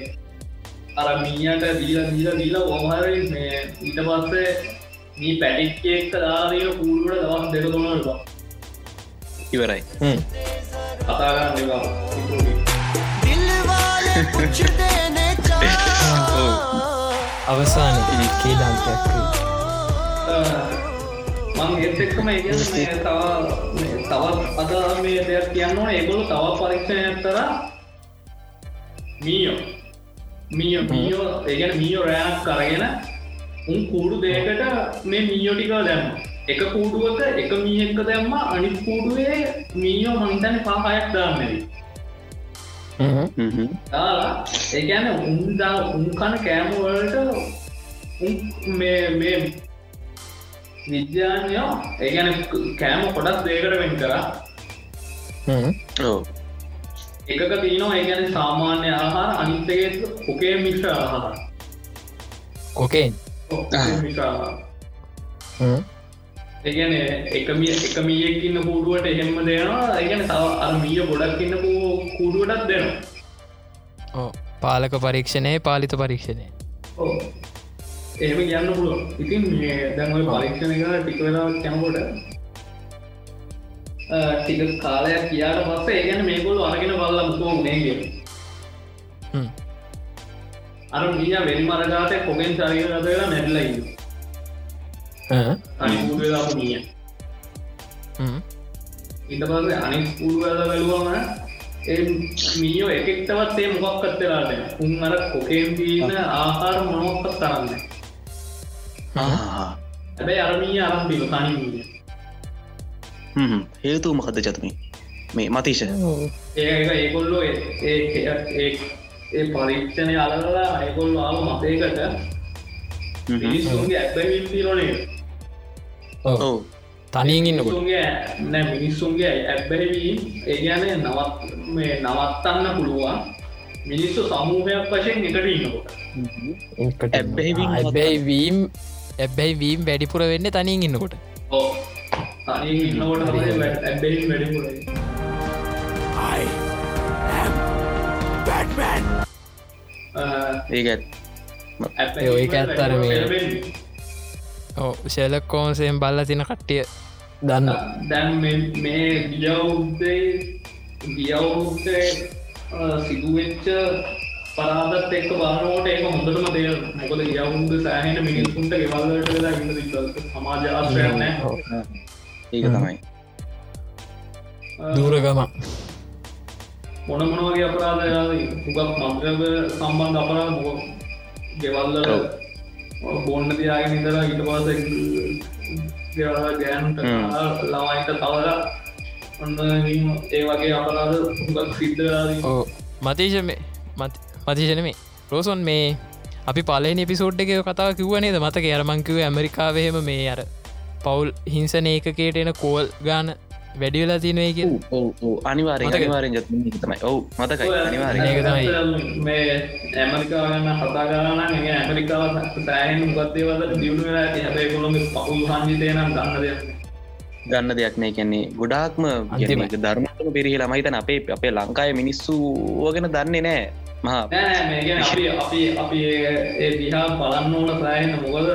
අරමීයට දීල දීල දීල කොමහරි මේ ඊට පස්සේ මේ පැටික්කෙක් දාදීන කූඩුවට දවස් දෙක තුනල්වා ඉවරයි. කතාගන්න දෙවා අවසාන කීලාන්තයක් මං ඒත් එක්කම ඒ කියන්නේ මේ තව මේ තවත් අද මේ දෙයක් කියන්න ඕන. ඒගොල්ලෝ තව පරීක්ෂණයක් කරා. මීයෝ. මීයෝ මීයෝ. ඒ කියන්නේ මීයෝ රෑනක් කරගෙන උන් කූඩු දෙකට මේ මීයෝටික දැම්ම. එක කූඩුවක එක මීහෙක්ක දැම්ම. අනිත් කූඩුවේ මීයෝ මහිතන පහයක් දාන්නදී දාලා ඒගැන උන්දා උන්කන කෑමවලට මේ මේ විද්‍යානයෝ ඒගැන කෑම කොඩක් දේකට වෙන් කරා. එකක තියනවා ඒගැන සාමාන්‍ය ආහාර අනිත්තගේ කොකේ මිශ්‍ර ආහාර. කොකෙන් ඒගැන එකමිය එකමියක්කින්න කූඩුවට එහෙම දෙනවා ඒගැන තව අර මිය ගොඩක් ඉන්න කූඩුවටත් දෙනවා. පාලක පරීක්ෂණය පාලිත පරීක්ෂණය. එහෙම කියන්න පුළුව ඉතින් මේ දැන්වල පරීක්ෂණ එක ටික වෙලා කැමකොට ටික කාලයක් කියාට පස්ස ඒගැන මේකොල් අරගෙන බල්ල මුතුම නේගේ. අර මිය වෙනි මරගාතය කොගෙන් චරික රදලා නැටලයි අනි පුුදලා මිය. ඉට පස්සේ අනික් පුරුවල බැලුවම ඒ මීයෝ එකෙක්ටවත් ඒ මොකක් කත්තලාට උන් අර කොකේම් තියන ආහාර මොනොක්කත් තරන්න හැබැයි අරමී අරම්පිල තනිමිය හේතු මකද චතුමි? මේ මතිශ ඒ ඒකොල්ලෝ ඒ ඒ පරීක්ෂණය අලලා අයකොල්ල ආව මතයකට මිනිස්සුන්ගේ ඇබැවිල් තිරනේ ඔව්. තනියෙන් ඉන්නකොට මිනිස්සුන්ගේ නෑ මිනිස්සුන්ගේ ඇබ්බැවී ඒ ගැන නවත් මේ නවත්තන්න පුළුවන් මිනිස්සු සමූහයක් වශයෙන් එකට ඉන්නකොට. ඇබ්බැහිවීම ඇබැයි වීම් වැඩිපුර වෙන්න තනින් ඉන්නකොට. ඒකත් ඒක ඇත්තර මේ- ඕ ශෙලක් කෝන්සයෙන් බල්ල තින කට්ටිය දන්න. දැන් මේ- මේ ගියවුද්දේ ගියවුද්දේ සිදුවෙච්ච පරාදත් එක්ක බානෝට ඒක හොඳටම තේ මොකද ගියවුන්ද සෑහට මිනිස්සුන්ට ගෙවල්ලට වෙලා ඉන්න තිබ සමාජ ආශ්‍රයන ඒක තමයි. දූරගම මොන මොනවගේ අපරාධ හුගක් මන්ද්‍රව සම්බන්ධ අපරා මො ගෙවල්ල බොන්න තියාගෙන ඉඳලා ඉට පස ගෑනුට ළමයිට තවර ඔන්න ඒ වගේ අපරාධ හුගක් සිද්ධ ඕ මතේශ මතිශන මේ රෝසොන් මේ අපි පලන පිසෝඩ් එක කතාව කිව්වනේද මතක අරමංකිව ඇමරිකාවහෙම මේ අර පවුල් හිංසන ඒකකේට එන කෝල් ගාන වැඩිවෙලා අනිවාරය මතකද? අනිවාරෙන් තමයි. ඔවු මතකයි තමයි. මේ කරන්න ඒ ඇමරිකාව සෑහන් ගත්තේවද දියුණු වෙලා හැබයි කොළොම පහුල් හන්ජිතය නම් ගන්න දෙයක් ගන්න දෙයක් නෑ. කියන්නේ ගොඩාක්ම. ධර්මතම පිරිහිලා මහිතන අපේ අපේ ලංකාය මිනිස්සු ඕගෙන දන්නේ නෑ අපි අපි අපි ඒ- දිහා බලන්න ඕන සෑහන්න මොකද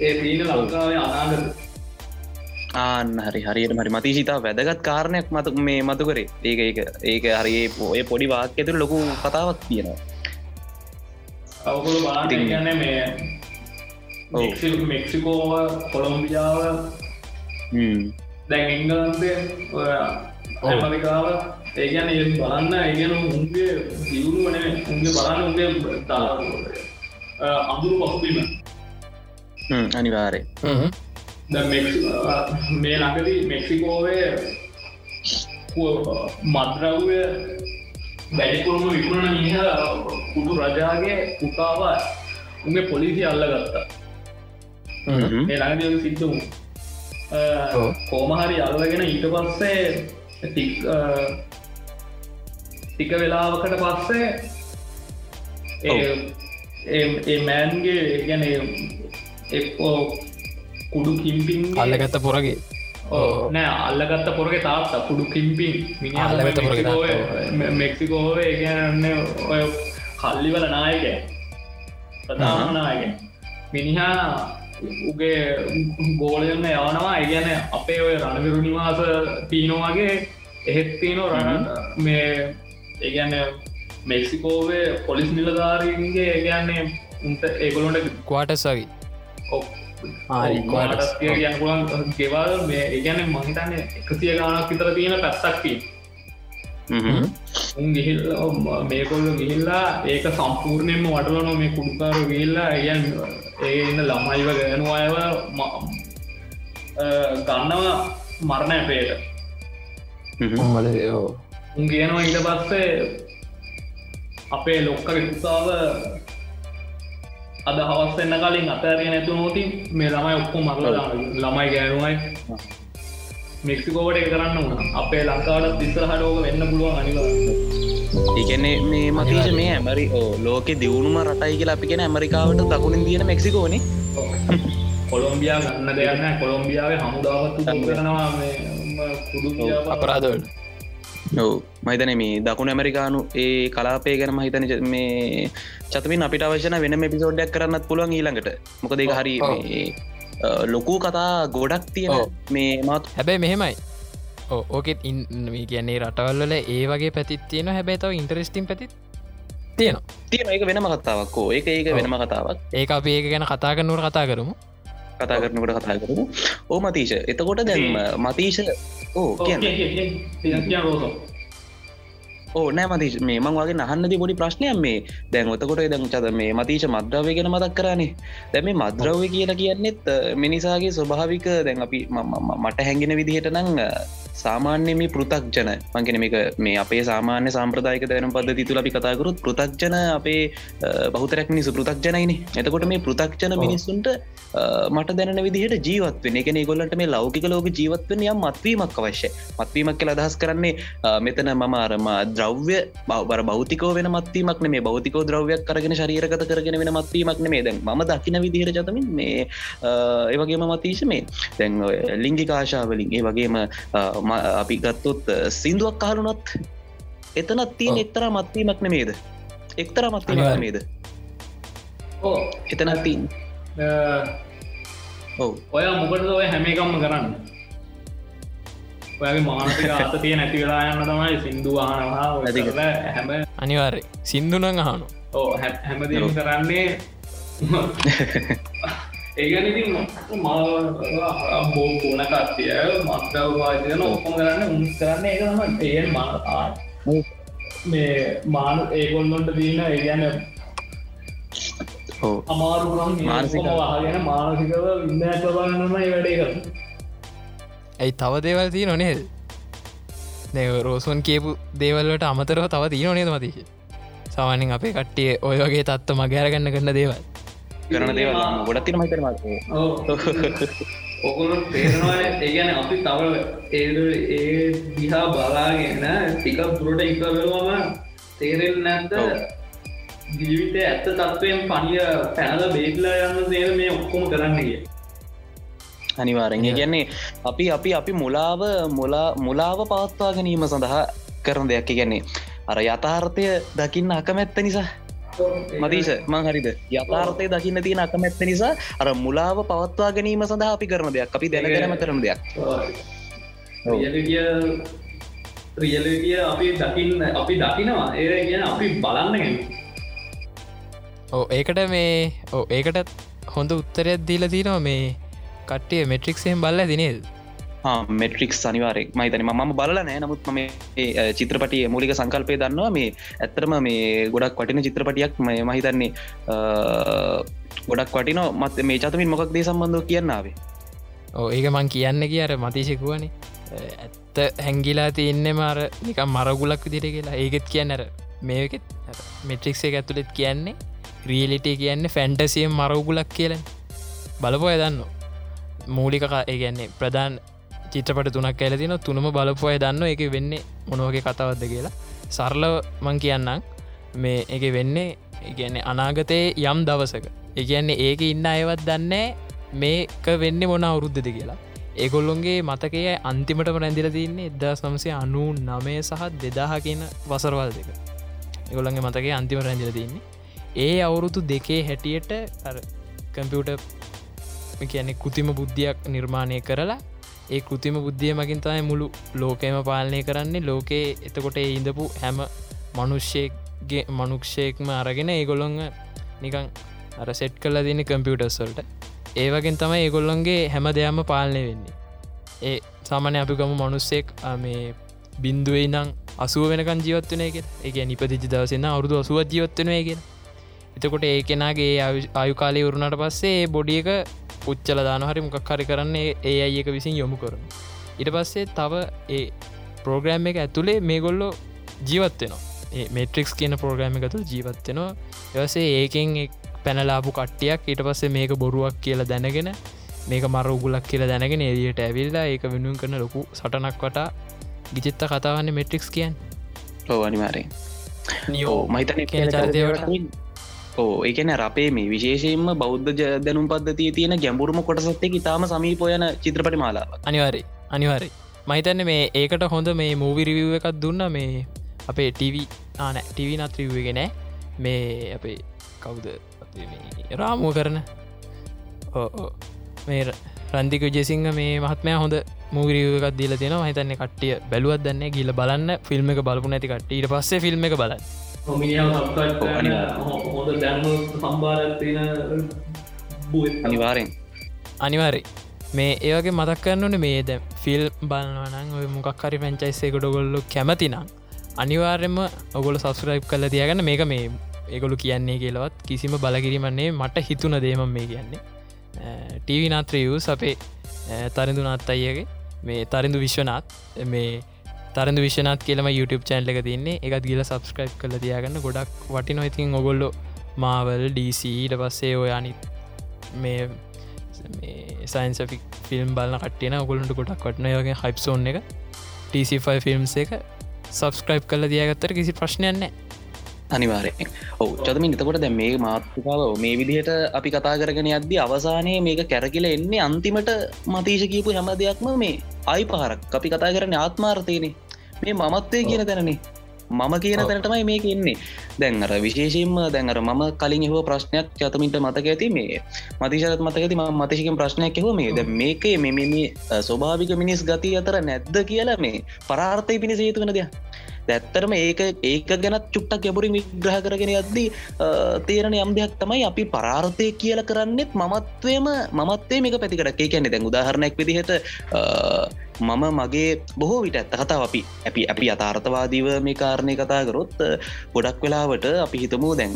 ඒ දීන ලංකාවේ අනාගත. ආන්න හරි හරියට මරි මතිශීතාව වැදගත් කාරණයක් මත මේ මතු කරේ. ඒක ඒක ඒක හරි ඔය පොඩි වාක් ඇතුර ලොකු කතාවක් තියෙනවා. අවකුළු ඉතින්- කියන්නේ මේ මෙක්සිකෝව කොළොම්බියාව. දැන් ඉංගලන්තය ඇමරිකාව ඒගැන ඒ බලන්න ඒගැන උන්ගේ දියුණු වන උන්ගේ බලන්න උන්ගේ තා අඳුරු පහුබීම හ්ම්, අනිවාරය ද මේ ළඟදී මෙක්සිකෝවේ මද්‍රව්‍ය වැඩිකුරුම විකුණන මිහ කුඩු රජාගේ පුතාව උගේ පොලිසි අල්ල ගත්තා හ්ම්. මේ ළඟදී සිද්ධ. කෝමහරි අල්ලගෙන ඊට පස්සේ ටික් වෙලාවකට පස්සේ ඒ- මෑන්ගේ ගැන එක්කෝ කුඩු කිම්පින් අල්ලගත්ත පොරගේ. නෑ අල්ලගත්ත පොරගේ තාත්ත කුඩු කිම්පින්. මිනි අල්ලගත්ත පොරගේ තාත්තා, මෙක්සිකෝව. ඒගන්න ඔය කල්ලිවල නායක ප්‍රධානනායක මිනිහා උගේ ගෝලයන්න යවනවා. ඒගැන අපේ ඔය රණවිරු නිවාස තිීනවාගේ එහෙත් තියනෝ රණ මේ ඒගැන්න මෙක්සිකෝවේ පොලිස් නිලධාරීන්ගේ ඒගැන්නේ උන්ට ඒගොලොට කවාටස් වගේ හරි, quarters. කියන්න පුලන් ගෙවල් මේ ඒගැන මහිතන්න එකසිය ගානක් විතර තියෙන පැත්තක්කි හ්ම්. උන් ගිහිල් මේකොල්ල ගිහිල්ලා ඒක සම්පූර්ණයෙන්ම වටලන මේ කුඩුකාරු ගිල්ලා ඒයන් ඒ ඉන්න ළමයිව ගෑනු අයව ම- අ, ගන්නවා මරණ ඇපේට හ්ම්. උන් කියනවා ඊට පස්සේ අපේ ලොක්ක විකුසාව අද හවස්සන්න කලින් අතරය නැතු නෝති මේ ළමයි ඔක්කො මරල ළමයි ගෑනුවයි. මෙක්සිකෝවට කරන්න වුණ අපේ ලංකාවට තිස්සරහ ලෝක වෙන්න පුළුවන් අනිවා ඒකන්නේ මේ මතීශ මේ ඇමරි ඕ ලෝක දියුණුම රටයි කියලා අපි කියෙන ඇමරිකාවට දකුණින් තියෙන මෙක්සිකෝනේ. කොළොම්බියා ගන්න දෙයන්න කොළොම්බියාවේ හමුදාවත් කරනවා ඔව මහිතන මේ දකුණ ඇමරිකානු ඒ කලාපේ ගැන මහිතන මේ චතමින් අපිට අවශ්‍යන වෙන පිසෝඩ්ඩක් කරන්නත් පුළුවන් ඊළඟට. මොකද ඒ හරි ලොකු කතා ගොඩක් තියෙන. මේ මත් හැබැයි මෙහෙමයි. ඕකෙත් ඉන් මේ කියන්නේ රටවල්ල ඒ වගේ පැතිත් තියෙන හැබැයි තව ඉන්ටරස්ටිම් පැතිත් තියෙනවා. තියෙන ඒක වෙනම කතාවක්කෝ ඒක ඒක. වෙනම කතාවක්. ඒක අපි ඒක ගැන කතා කරනුවට කතා කරමු කතා කරනකට කතා කරමු. ඕ මතීශ එතකොට දැන් මතීශ ඕ කියන්න. රෝසෝ ඕ නෑ මතිශ මේ මං වගේ නහන්නද පොඩි ප්‍රශ්නයක් මේ. දැන් ඔතකොට දැන් චද මේ මතීශ මද්‍රවය ගැන මතක් කරන්නේ දැ මේ මද්‍රව්‍ය කියලා කියන්නෙත් මිනිසාගේ ස්වභාවික දැන් අපි මට හැඟෙන විදිහට නං සාමාන්‍ය මේ පෘතක්ජන මංගෙන මේක මේ අපේ සාමාන්‍ය සම්ප්‍රදායක දැන පද තුල අපි කතාකරුත් පෘතක්ජන අපේ බහුතරක් මිනිසු පෘතක්ජනයින එතකොට මේ පෘතක්ජන මිනිස්සුන්ට මට දැන විදිහට ජීවත්වෙන එක ගොල්ලට මේ ලෞකික ලෝක ජීවත්වන යම් මත්වීමක් අවශ්‍ය මත්වීමක් කියල අදහස් කරන්නේ මෙතන මම අරම ද්‍රව්‍ය බර බෞතිකෝ වෙන මත්වීමක් මේ බෞතිකෝ ද්‍රව්‍යයක් කරගෙන ශරීරගත කරගෙන වෙන මත්වීමක් මේ දැන් ම දකින විදිහට ජතමින් මේ ඒවගේම මතීශ මේ දැන් ඔය ලිංගිකාශාවලින් ඒ වගේම අපි ගත්තොත් සිින්දුවක් අහලුනොත් එතනත් තියෙන. එක්තර මත්වීමක් නෙමේද? එක්තර මත්වීමක්. නේද ඕ එතනත් තින්. ඔව්. ඔය මොකටද ඔය හැම එකම්ම කරන්න? ඔයගේ මානසික අතතිය නැති වෙලා යන්න තමයි සිින්දුවානවා නැති කර- හැම අනිවාර්ය සිින්දුනං අහනු ඕ හැම- හැමදීම. කරන්නේ [laughs] ඒගනිති බෝ බෝන කත්තිය මක්කව වාදන ඔක්කොම කරන්න උන් කරන්න ඒකම ඒ මා මේ මානු ඒගොල්ලොන්ට දීන ඒගැන අමාරුම් මානසික- වහගෙන මානසිකව. ඉන්න ඇතබන්නම වැඩේ කර ඇයි තව දේවල් තිය නොනේද රෝසුන් කියපු දේවල්ලට අමතරව තව තිය නොනේද මතිශ සාමානෙන් අපේ කට්ටිය ඔය වගේ තත්ව මගෑරගන්න කරන්න දේවල් කරන දේවල් ගොඩත් තින මහිතන මත ඔකුල තේරවා ඒගැන අපි තව ඒ ඒ දිහා බලාගෙන ටික පුරට ඉක වෙරුවම තේරෙල් නැත්ත. ජීවිතය ඇත්ත තත්වයෙන් පනිය පැනල බේටලා යන්න දේව මේ ඔක්කොම කරන්න කිය අනිවාරෙන් ඒ කියන්නේ අපි අපි අපි මුලාව මුලා මුලාව පවත්වා ගැනීම සඳහා කරන දෙයක්. ගැන්නේ අර යථාර්ථය දකින්න අකමැත්ත නිසා මදීශ මං හරිද? යථාර්ථය දකින්න තියෙන අකමැත්ත නිසා අර මුලාව පවත්වා ගැනීම සඳහා අපි කරන දෙයක්. අපි දැනගැනම කරන දෙයක්. රියලිටිය රියලිටිය අපි දකින්න අපි දකිනවා ඒ කියන අපි බලන්න ගැන ඕ ඒකට මේ ඕ ඒකට හොඳ උත්තරයක් දීල තිනවා මේ කට්ටිය මෙට්‍රික්සයෙන් බල්ල දිනේද මෙට්‍රික් අනිවාරෙක් මහිතන ම බලල නෑ නමුත් ම චිත්‍රපටිය මූලික සංකල්පය දන්නවා. මේ ඇත්තරම මේ ගොඩක් වටින චිත්‍රපටියක් ම මහිතන්නේ අ, ගොඩක් වටින මත් මේ චතමින් මොකක් දේ සම්බන්ධව කියන්නාවේ ඕ ඒක මං කියන්න කිය අර මතිශකුවනේ ඇත්ත හැංගිලා තියන්නේ මර නිකම් මරගුලක් විදිර කියලා. ඒකෙත් කියන්න අර මේකෙත් මෙට්‍රික්සේ ඇතුළෙත් කියන්නේ රියලිටේ කියන්නේ ෆැන්ටසියම් මරවගුලක් කියල. බලපොය දන්න මූලික ඒගැන්නේ ප්‍රධාන් චිත්‍රපට තුනක් ඇල තින තුනම බලපොය දන්න එක වෙන්නේ මොනෝගේ කතාවත්ද කියලා. සරලව මං කියන්නම්. මේ එක වෙන්නේ ඉගැන්නේ අනාගතයේ යම් දවසක. එකන්නේ ඒක ඉන්න අයවත් දන්නේ මේක වෙන්න මොන අවුරුද්ධද කියලා. ඒගොල්ලොන්ගේ මතකය අන්තිමට රැඳිල තින්නේ එදදා සමසය අනු නමය සහ දෙදාහ කියන වසරවල් දෙක. එගොල්ලන්ගේ මතකේ අන්තිම රැඳිල තින්නේ ඒ අවුරුදු දෙකේ හැටියට කම්පියුට කියන්නේ කෘතිම බුද්ධියක් නිර්මාණය කරලා ඒ කෘතිම බුද්ධිය මකින් තමයි මුළු ලෝකයම පාලනය කරන්නේ. ලෝකයේ එතකොට ඒ ඉඳපු හැම මනුෂ්‍යයගේ මනුක්ෂයෙක්ම අරගෙන ඒගොල්ොන්ග නිකං අර සෙට් කල්ල දින කම්පියුටර්ස්වල්ට ඒවගෙන් තමයි ඒගොල්ලොන්ගේ හැම දෙයක්ම පාලනය වෙන්නේ. ඒ සාමානය අපි ගම මනුස්සෙක් මේ බින්දුවේ නං අසුව වෙනකන් ජීවත්වනය කිය එක නිපදිජි දවසන්න අවුදු අසුවත් ජීවත්වනය කිය එතකොට ඒ කෙනගේ ආයු කාලය වරුණට පස්සේ බොඩිය එක පුච්චල දාන හරි මොකක් හරි කරන්නේ ඒ අයි එක විසින් යොමු කරන. ඉට පස්සේ තව ඒ ප්‍රෝග්‍රෑම් එක ඇතුළේ මේ ගොල්ලෝ ජීවත්වෙනවා මේට්‍රික්ස් කියන ප්‍රෝග්‍රෑම එකතු ජීවත්වෙනවා එවසේ ඒකෙන් පැනලාපු කට්ටියක් ඊට පස්සේ මේක බොරුවක් කියලා දැනගෙන මේක මර උගුලක් කියලා දැනගෙන එදියට ඇවිල්ලා ඒක වෙනුවෙන් කරන ලොකු සටනක් වටා ගිචිත්ත කතාවන්න මෙට්‍රික්ස් කියන් අනිවාරය නියෝ මහිතන කියන චරිතයට ඕ ඒකන අපේ මේ විශේෂයෙන්ම බෞද්ධ දැනුම් පද්ධතිය තියෙන ගැඹුරුම කොටසත්තේ ඉතාම සමීපයන චිත්‍රපටි මාලාව අනිවාරි අනිවාරි මහිතන්න මේ ඒකට හොඳ මේ මූවිරිවිව එකක් දුන්න. මේ අපේ ටව ආන ටව නත්‍රීවගෙන මේ අපේ කවුද? රාමුව කරන. ඕ මේ රන්දික ජෙසිංහ මේ මහත්මය හොඳ මූගරීවකක් දීල තියෙන හිතන්න කට්ටිය බැලුවත් දන්න ගිල බලන්න. ෆිල්ම් එක බලපු නැති කට්ට ඊට පස්සේ ෆිල්ම් එක බලන්න. හොමිනිියාව සබ්කට් හොඳ දැන්ම සම්බාරත්තින අනිවාරෙන් අනිවාරි මේ ඒවගේ මතක් කරන්නන මේ ද ෆිල් බලනවනං ඔය මොකක්හරි පැංචයිස්සේකට ගොල්ලු කැමතිනම් අනිවාර්යම ඔගොල සස්්‍රයිප් කල තියගන්න. මේක මේ ඒගොලු කියන්නේ කියලවත් කිසිම බලකිරීමන්නේ මට හිතුන දේම මේ කියන්නේ. ටීවි නාත්‍රියස් අපේ තරිඳු නාත් අයගේ මේ තරිඳු විශ්වනාත් මේ තරඳ විශ්නාත් කියලම YouTube චැන්ල එක තින්නේ එකත් ගිල සබස්ක්‍රයිප් කල තියාගන්න. ගොඩක් වටිනො ඉතින් ඔගොල්ලො මාවල් ඩීසිට පස්සේ ඔයානිත් මේ සයින්සෆික් ෆිල්ම් බලන්න කටයන ඔගොලන්ට ගොඩක් වටන යගේ හයිප්සෝන් එක. ටC5 ෆිල්ම්ස් එක සබස්ක්‍රයිප් කල දියගත්තර කිසි ප්‍රශ්නයන්නේ අනිවාරයෙන්. ඔව. චතමින් එතකොට දැ මේ මාතෘකාව මේ විදිහට අපි කතා කරගෙන අද්දි අවසානයේ මේක කැරකිල එන්නේ අන්තිමට මතීශ කියපු හැම දෙයක්ම මේ අයි පහරක්. අපි කතා කරන ආත්මාර්ථයනේ. මේ මමත්වය කියන තැනනේ. මම කියන තැනටමයි මේක එන්නේ. දැන්ර විශේෂයෙන්ම දැන්ර මම කලින් හෝ ප්‍රශ්නයක් චතමින්ට මතක ඇති මේ මතිශරත් මතකති ම මතශකෙන් ප්‍රශ්නයක් හෝ මේ. ද මේක මෙ ස්වභාවික මිනිස් ගති අතර නැද්ද කියලා මේ පරාර්ථය පිණිස හේතු වෙන දෙයක් දැත්තරම ඒක ඒක ගැනත් චුට්ටක් ගැබුරින් විග්‍රහ කරගෙන යද්දී තේරණ යම් දෙයක් තමයි අපි පරාර්ථය කියල කරන්නෙත් මමත්වයම මමත්වේ මේක පැතිකට ඒ කියන්නේ දැන් උදාහරණයක් විදිහට මම මගේ බොහෝ විට ඇත්ත කතාව අපි අපි අපි අතාර්ථවාදීව මේ කාරණය කතා කරොත් ගොඩක් වෙලාවට අපි හිතමූ දැන්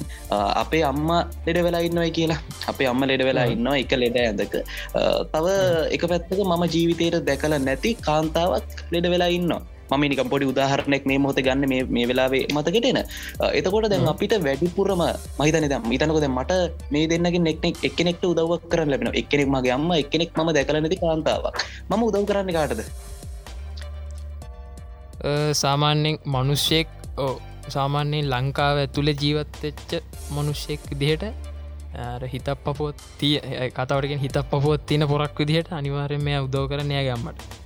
අපේ අම්ම ලෙඩ වෙලා ඉන්නවයි කියලා. අපේ අම්ම ලෙඩ වෙලා ඉන්නවා එක ලෙඩ ඇඳක. තව එක පැත්තක මම ජීවිතයට දැකල නැති කාන්තාවක් ලෙඩ වෙලා ඉන්නවා ම නික පොඩි උදාහරනෙක් මේ මොත ගන්න මේ වෙලාවේ මතකටෙන එතකොට දැන් අපිට වැඩිපුරම මහිතන ද මිතනකොද මට මේ දෙන්නගේ නෙක්නෙක් එකනෙක්ට උදවක් කරන්න ලැබෙන එකනෙක් මගේ අම්ම එකනෙක් ම දැකල නැති කාන්තාවක්. මම උදව් කරන්න කාටද? සාමාන්‍යෙන් මනුෂ්‍යයෙක් සාමාන්‍යයෙන් ලංකාව ඇතුළේ ජීවත්වෙච්ච මනුෂ්‍යයෙක් දිහට හිතක් පපොත් තිය කතවටගෙන් හිතක් පපොත් තින පොරක් විදිහට අනිවාරෙන් මේ උදව කරනය ගම්මට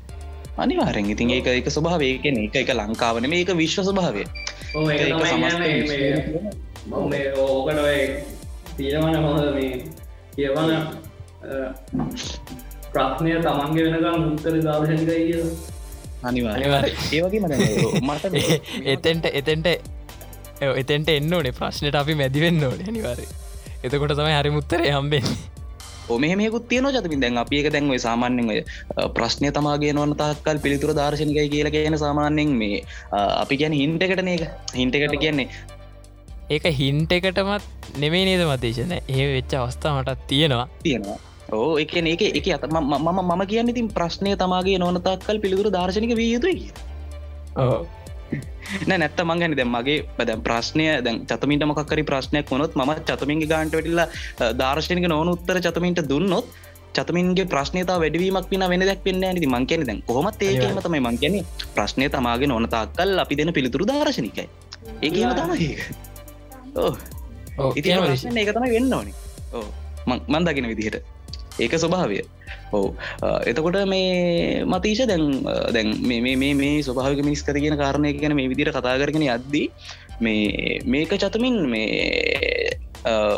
අනිවාරෙන් ඉතින් ඒක එක ස්වභාව කියන එක එක ලංකාවන මේක විශ්ව ස්වභාවය. ඕකට තීරමන හොඳ මේ කියවන ප්‍රශ්නය තමන්ගේ වෙනකම් මුත්තර දර්ශනිකයි කිය අනිවා ඒවගේ මට [laughs] එතෙන්ට එතෙන්ට එතෙන්ට එන්න ඕනේ ප්‍රශ්නයට අපි මැදිවෙන්න ඕනේ නිවාරය එතකොට තමයි හරි මුත්තරය හම්බෙන්නේ මෙහමකුත් තියන ජතමින් දැන් අපික දැන්ව සාමාන්‍යෙන් ප්‍රශ්නය තමාගේ නොවන තාක්කල් පිළිතුර දර්ශනකයි කියලා කියන සාමාන්‍යෙන් මේ අපි ගැන හින්ටකටන එක හින්ටකට කියන්නේ ඒක හින්ට එකටමත් නෙමේ නේද මතේශන ඒ වෙච්ච අවස්ථා මටත් තියෙනවා. තියෙනවා. ඕ එක ඒක එක අත මම මම කියන්න ඉතින් ප්‍රශ්නය තමාගේ නොවන තාක්කල් පිළිතුර දර්ශනක විය යුතුයි නෑ නැත්ත මංගනි දැම් මගේ බැදැම් ප්‍රශ්නය දැන් චතමින්ට මොකක්කරි ප්‍රශ්නයක් වොනොත් ම චතමින්ගේ ගාන්ට වෙටිල්ලා දර්ශනක නොවන උත්තර චතමින්ට දුන්නොත් චතමින්ගේ ප්‍රශ්නතා වැඩවීමක් පින වෙන දැක් පෙන්න්න ඇති මංකෙන දැන් කොහොමත් ඒකම තමයි මංකැන ප්‍රශ්නය තමාගේ නොන තාක්කල් අපි දෙන පිළිතුරු දර්ශනිකයි ඒකම තමයි. ඉති ඒක තමයි වෙන්න ඕනි. ඕ මන්දගෙන විදිහට ඒක ස්වභාවය. ඔවු. එතකොට මේ මතීශ දැන් දැන් මේ මේ ස්වභාවික මිනිස් කර කියන කාරණය ගැන මේ විදිර කතා කරගෙන අද්දී මේ මේක චතමින් මේ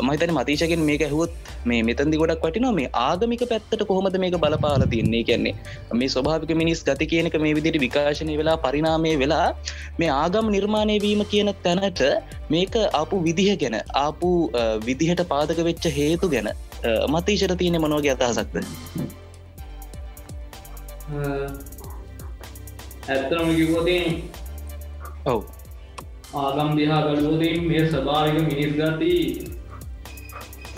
මහිතන මතීශකෙන් මේක ඇහුවොත් මේ මෙතන්දි ගොඩක් වටිනවා මේ ආගමික පැත්තට කොහොමද මේක බලපාල තින්නේ කියන්නේ මේ ස්වභාවික මිනිස් ගති කියනක මේ විදිට විකාශනය වෙලා පරිනාමය වෙලා මේ ආගම් නිර්මාණය වීම කියන තැනට මේක ආපු විදිහ ගැන ආපු විදිහට පාදක වෙච්ච හේතු ගැන මතීශර තියෙන මනෝගේ අදහසක්ද? ඇත්තනම කිවතින් ඔව්. ආගම් දිහා බලෝතින් මේ ස්භාවික මිනිස් ගති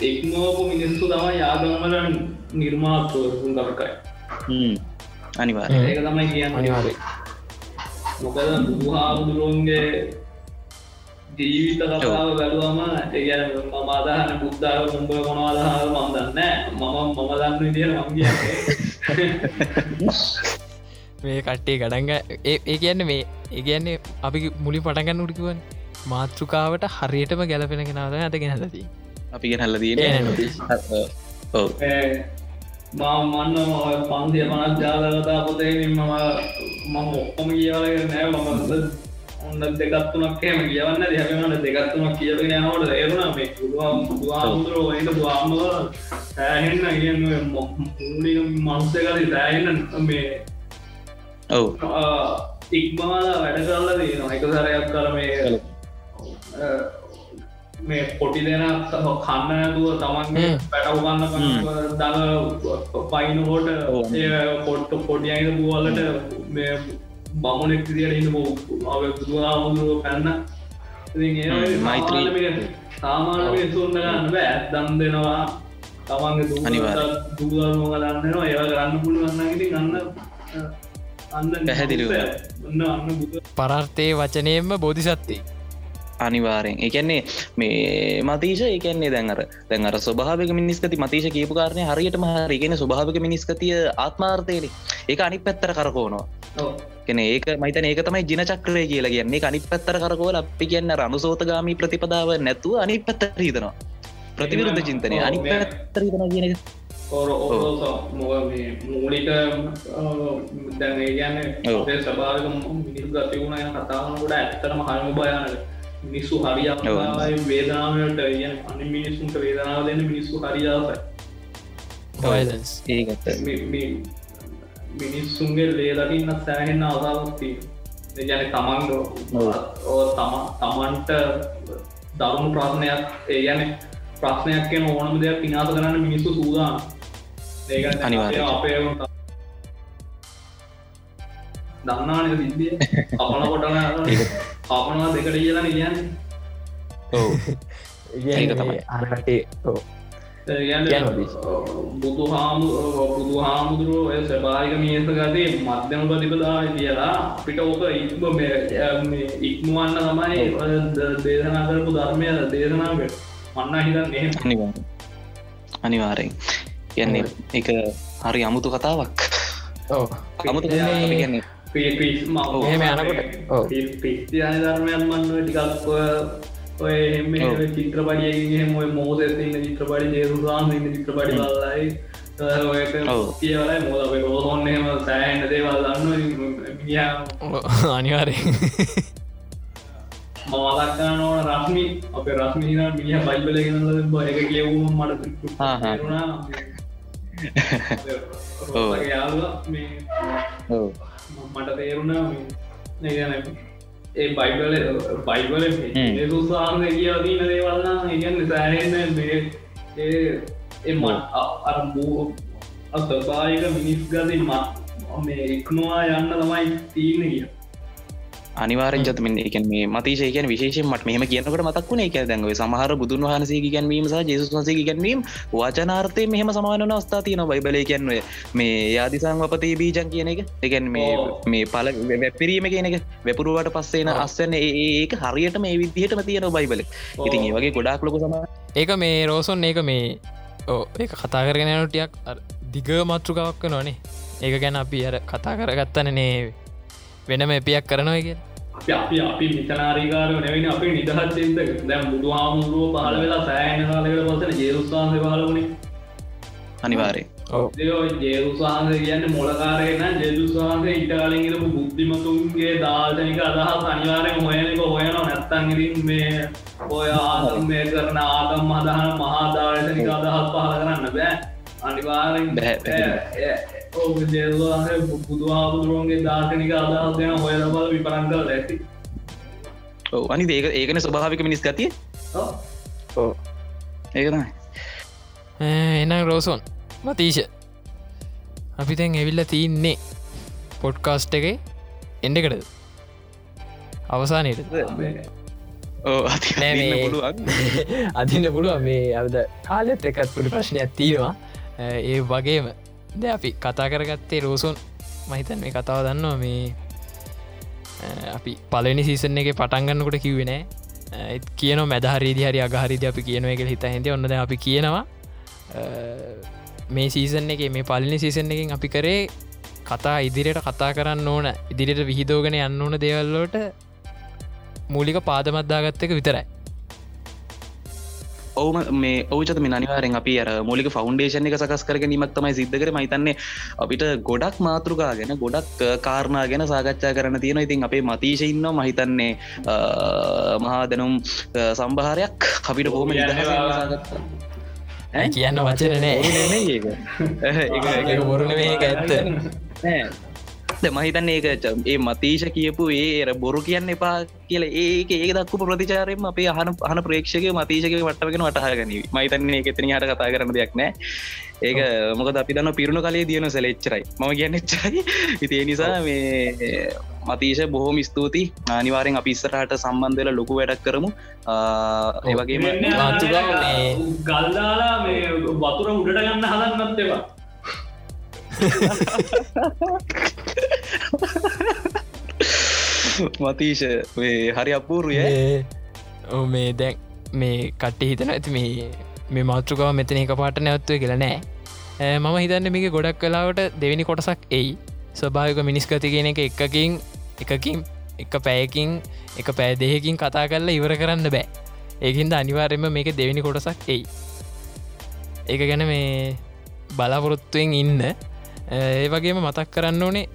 එක්මෝපු මිනිස්සු තමයි ආගම්වල නිර්මාත්තුවරුන් දරකයි අනිවාර ඒක තමයි කියන්න. අනිවාරය මොකද බුදුහාමුදුරුවන්ගේ ජීවිත කතාව බැලුවම ඒගැන මම අදහන බුද්ධාව මුම්බ මොනවාදහාව මම දන්න මම මම දන්න විදිර කියන්නේ. [laughs] මේ කට්ටේ ගඩංග ඒ කියන්න මේ ඒ කියන්නේ අපි මුලි පටගන්න උඩිකුවන් මාතෘකාවට හරියටම ගැලපෙන කෙනාව ඇතගෙන හලදී අපි ගෙන හල්ල දන ඔව්. මා මන්න පන්දිය පනත් ජාලකතා පොතේ මම මම ඔක්කොම කියවල නෑ. මම ඔන්න දෙගත්තුනක් එම කියවන්න දෙහමට දෙගත්තුමක් කියල නවට ඒරුණ මේ පුවාමුදුරෝ වයිට පුවාම සෑහෙන්න කියන්න මූලි මන්සකලි සෑහෙන්න මේ ඔව්. ඉක්මාලා වැඩ කරලා තියෙනවා. එක සරයක් කර මේ මේ පොටි දෙන කන්න ඇතුව තමන්ගේ පැටවගන්න දඟ පයිනහෝට පොට්ට පොඩියයින පුවල්ලට මේ බමුණෙක් දියට ඉන්න බුදුහාමුදුරුව පැන්න. මෛත්‍රී සාමානය සුන්න ගන්න බෑ. දම් දෙනවා. තමන්ගේ අනිවාර්ය. දුදල්ම ගලන්නවා ඒව ගන්න පුළුවන්නගට ගන්න අන්න පැහැදිලිව. ඔන්න අන්න බුදු පරර්ථය වචනයෙන්ම බෝධිසත්ති අනිවාරෙන් එකන්නේ මේ මතීශ එකන්නේ දැන්ර දැන්ර ස්වභාවක මිනිස්කති මතීශ කියපු කාරණය හරියටම හරිගෙන ස්වභාවක මිනිස්කතිය ආත්මාර්ථයන. ඒ අනි පැත්තර කරකෝනවා කෙන ඒක මයිතන ඒක තමයි ජින චක්‍රය කියලා කියන්නේ. අනි පැත්තර කරකෝල අපි කියන්න රනුසෝතගාමී ප්‍රතිපදාව නැතුව අනි පැත්ත රීතනවා ප්‍රතිවිරුද්ධ චින්තනය. අනි පැත්තරීතන කියන එක. ඔර මූලික දැන් ගැන ඔව්. සභාවක මිනිස් ගතිවුණ යන කතාවනකොට ඇත්තරම හරම භයනට මිනිස්සු හරියායි වේදාමට යන අනි මිනිස්සුන්ට වේදනාව දෙන්න මිනිස්සු හරියාවයි වයලන්ස් මිනිස්සුන්ගේ ලේදකින්න සෑහෙන්න අවසාවස්තිී ජන තමන්ග ඕ තම තමන්ට දරුණු ප්‍රශ්නයක් ඒ ගැන ප්‍රශ්නයක් කියන ඕනම දෙයක් පිනාත කරන්න මිනිස්සු සූදාන ඒක. අපේ දන්නානක සිද්ධිය අපන කොටන අපනවා දෙකට කියලා කියන්න ඔව්. [laughs] ඒක තමයි. අරටේ කියන්න බීස්. බුදු හාමු බුදු හාමුදුරුව ඔය සභාරික මියස ගතේ මධ්‍යම ප්‍රතිපදා කියලා අපිට ඕක ඉක්ම ඉක්මුවන්න තමයි දේශනා කරපු ධර්මය දේශනාවට මන්න හිතන් එහෙම. අනිවා අනිවාරෙන් කියන්නේ එක හරි අමුතු කතාවක්. අමුතු කියන්නේ. පිස් ම එහෙම යනකොට. ඔව්. පිස්තියාන ධර්මයන් මන්නුව ටිකක් ඔය එම ඔව්. චිත්‍රපටියගෙන් ඔය මෝසෙසින්න චිත්‍රපටි ජේරුසාන් ඉන්න චිත්‍රපටි බල්ලයි. කියවලයි මොද අප රෝහොන්නේම සෑහන්ට දේවල් දන්න මිය අනිවාරය මවදක්කා නොන රශ්මි අප රශ්මින මිය බයිබලගෙනල බ එක කියවූ මට හා හා. ඔව්. යාල මේ ඔව් මට තේරුණා මේ ගැන ඒ බයිබල බයිබල හ්ම්. සුසාන්ද කියදීන දේවල්න්න ඉගන්න සෑහෙන්න ඒ එම අරබූ අස්වපායක මිනිස් ගතින් මත් මේ එක්නවා යන්න තමයි තීන කිය අනිවාරෙන් ජතමින් එකන් මේ මතිශය කියන විශේෂ මට මෙහම කියනකට මතක් වුණේ. එක දැන්ව සමහර බුදුන් වහන්සේ ගැන්වීම සහ ජෙසු වන්සේ ගැන්වීම වචනාර්ථය මෙහම සමානන අවස්ථා තියන බයිබල කියන්ව මේ යාදිසං වපතේ බීජන් කියන එක. එකන් මේ. මේ පල වැපිරීම කියන එක. වැපුරුවට පස්සේන. අස්සන ඒක හරියට මේ විදිහටම තියෙන බයිබල. ඉතින් ඒ වගේ ගොඩාක් ලොක සම ඒක මේ රෝසොන් ඒක මේ ඕ ඒ කතා කරගෙන යනටියක් දිග මතෘකාවක් නොනේ ඒක ගැන අපි අර කතා කරගත්තන නේ වෙනම එපියක් කරනවා කිය අපි අපි අපි මිතනාරිකාරය නැවෙන අපි නිදහත් චින්ත දැම් බුදු හාමුදුරුව පහල වෙලා සෑන කාලකට පසන ජේරුස්වාන්ස පහලුණේ අනිවාරය ජේරුස්වාන්ස කියන්න මොලකාරයන ජෙදුස්වාන්ස ඉටකාලින් ඉරපු බුද්ධිමතුන්ගේ දාර්ශනික අදහස් අනිවාරය හොයනක හොයන නැත්තංගරින් මේ ඔය ආගම් මේ කරන ආගම් අදහන මහා දාර්ශනික අදහස් පහල කරන්න බෑ. අනිවාරෙන් බැහැ, ජේවාස බුදුහාමුදුරුවන්ගේ දාර්ශනික අදහස් දෙන හොයලබල විපරන් කල ඇති. ඔව් අනි ඒක ඒකන ස්වභාවික මිනිස් ගතිය? ඕ ඒකතයි එනම් රෝසොන් මතීශ අපි තැන් ඇවිල්ල තියන්නේ පොඩ්කාස්ට් එක එන්ඩකටද අවසානයට අදින්න [laughs] පුළුව මේ. අද කාලෙත් එකත් පුඩි ප්‍රශ්නයක් තියෙනවා. ඒ වගේම ද අපි කතා කරගත්තේ රෝසුන්. මහිතන් මේ කතාව දන්නවා මේ අ, අපි පලනි සීසන එක පටන්ගන්නකොට කිව්වෙනෑ ඒත් කියන මැදහරිදි හරි අගහරිද අපි කියන එක හිත හිද ඔන්නද අපි කියනවා. අ, මේ සීසන් එක මේ පලිනි සීසන් එකින් අපි කරේ කතා ඉදිරියට කතා කරන්න ඕන. ඉදිරියට විහිදෝගෙන යන්න ඕන දේවල්ලෝට මූලික පාදමත්දාගත්ත එක විතරයි. ඔවම මේ ඔවචත මේ අනිවාරෙන් අපි අර මූලික ෆෞන්ඩේෂන් එක සකස් කර ගැනීමක් තමයි සිද්ධ කර. මහිතන්නේ අපිට ගොඩක් මාතෘකා ගැන ගොඩක් කාරණා ගැන සාකච්ඡා කරන තියෙන ඉතින් අපේ මතීශ ඉන්න මහිතන්නේ මහා දැනුම් සම්භාරයක් අපිට බොහොම කියන්න නිදහස බෑ. ඇ කියන්න වචන නෑ. ඒක. [laughs] බොරුණ මේක ඇත්ත මහිතන්න ඒක ඒ මතීශ කියපු ඒ බොරු කියන්න එපා කියල. ඒක ඒක දක්කු ප්‍රතිචාරයෙන් අපේ අහන අහන ප්‍රේක්ෂක මතීශක වටගෙන වටහගන මහිතන්නේ එක එතන හට කතා කරන දෙයක් නෑ. ඒක මොකද අපි දන්න පිරුණු කලේ දියන සැලෙච්චරයි මම කියන්න එච්චයි ඉතිේ නිසා මේ මතීශ බොහෝම ස්තුති අනිවාරෙන් අපි ඉස්සරහට සම්බන්ධල ලොකු වැඩක් කරමු. ඒ වගේම මාතෘකාව මේ- ගල්දාලා මේ වතුර උඩට ගන්න හදන්නත් [laughs] එවා මතීශ වේ හරි අපූරුය ඕ මේ දැන් මේ කට්ටි හිතන ඇති මේ මේ මාතෘකාව මෙතන එක පාට නැවත්වය කියලා නෑ. ඈ මම හිතන්න මේක ගොඩක් කලාවට දෙවිනි කොටසක් එයි. ස්වභාවික මිනිස්කති කියන එක එකකින් එකකින් එක පෑයකින් එක පෑදෙහකින් කතා කරලා ඉවර කරන්න බෑ. ඒකින්ද අනිවාර්යම මේක දෙවිනි කොටසක් එයි. ඒක ගැන මේ බලාපොරොත්තුවෙන් ඉන්න. ඒ වගේම මතක් කරන්න ඕනේ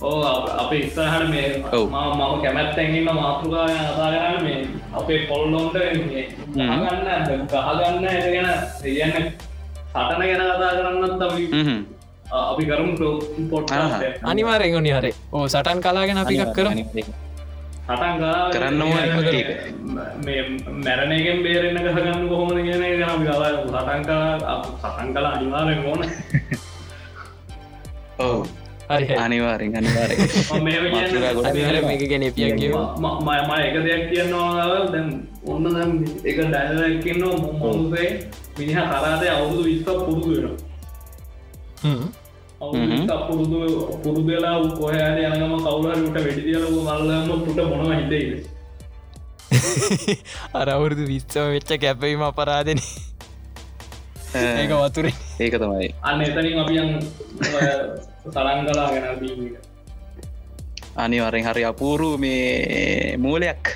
ඕ අප ඉස්සරහට මේ මම කැමැත්තැගන්න මාතෘකාව අතාරන්න මේ අපේ පොල්ලොන්ට ගහගන්න ගහගන්න ඇ ගැන කියන්න සටන ගැන කතා කරන්නත් අපි හ්ම්. අපි කරමු පොට්. අනිවාරෙන් නිහරේ ඕ සටන් කලාගෙන අපි එකක් කරම. සටන් කරා කරන්න ඕන මේ- ඒක. මේ මැරණයකෙන් බේරෙන්න්න ගහගන්න කොහොමද කියන එක ගැන අපි කතා කරමු. සටන් කලා සටන් කලා අනිවාරෙන් ඕන. [laughs] ඔව. හරි අනිවාරෙන් මම අනිවාර මේක ගැන පිය කිය ම ම එක දෙයක් කියන්නවා දැන් ඔන්න දැන් එක ඩැලක්කන්න මොමුසේ මිනිහ කරාද අවුදු විස්ස පුරුදු වෙන පුරුදු පුරුදලා කොහයාද යනම කවුලට වැඩිදිියලක මල්ලම පුට මොනව හිතේ [laughs] අරවුරුදු විස්සම වෙච්ච කැපවීම අපරාධන ඒක වතුරේ ඒක තමයි. අන්න එතනින් අපියන් සලන් කලා ගැන බීමට අනිවාරෙන් හරි අපූරු මේ මූලයක්.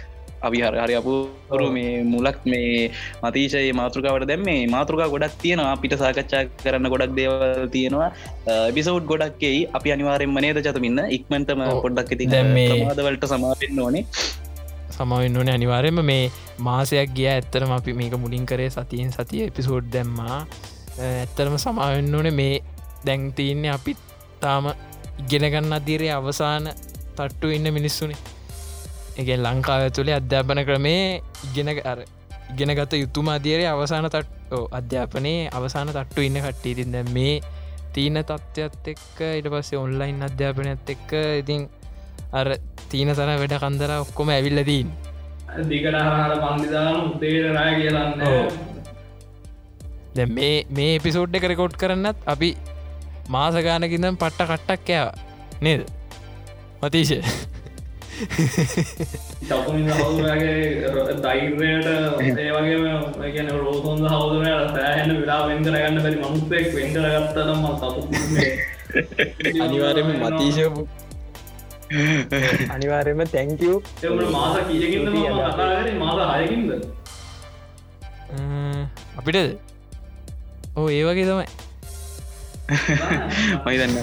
අපි හර හරි අපූරු මේ මුලක් මේ මතිශයේ මාතෘකාවට දැම් මේ මාතෘකා ගොඩක් තියෙනවා. අපිට සාකච්ඡා කරන්න ගොඩක් දේවල් තියෙනවා. බිසවුඩ් ගොඩක්කෙයි අපි අනිවාරෙන් නේද චතුමින්න? ඉක්මටම. පොඩ්ඩක් ඉති දැන් මේ- ප්‍රමාදවලට සමාපෙන්න්න ඕනේ සමවෙන්න ඕන අනිවාරයම මේ මාසයක් ගිය. ඇත්තරම අපි මේක මුලින් කරේ සතියෙන් සතිය එපිසෝඩ් දැම්මා. ඇත්තරම සමාවෙන්න ඕන මේ දැන්තියන්නේ අපිත් තාම ඉගෙනගන්න අදීරේ අවසාන තට්ටු ඉන්න මිනිස්සුනේ. එක ලංකාව තුළේ අධ්‍යාපන ක්‍රමේ ඉගෙන අර ඉගෙන ගත යුතුම අධියරේ අවසාන තට්ටෝ අධ්‍යාපනයේ අවසාන තට්ටු ඉන්න කට්ටී තින්න මේ තීන තත්ත්වත් එක්ක ඉට පස්සේ ඔන්ලයින් අධ්‍යාපනයත් එක්ක ඉතින් අර තීන තර වැඩ කන්දර ඔක්කොම ඇවිල්ලදීන් දිකට හරහට පන්දිදාන රෑ කියලන්න. දැ මේ මේ එපිසෝඩ් එක රෙකෝඩ් කරන්නත් අපි මාසගානකිදම් පට්ට කට්ටක් කෑව නේද? මතිශය දෛර්යට ඒ වගේ ගැන රෝසොන්ද හවුරට සෑහන විලා වෙන්දර ගන්න බැරි මනුස්සෙක් වෙන්ඩර ගත්තනම සතු අනිවාරයම මතීශපු [laughs] අනිවාරයම තැංකව් මාස කතාගර මාස හයකින්ද? අපිටද? ඕ ඒ වගේ තමයි. [laughs] මහිතන්න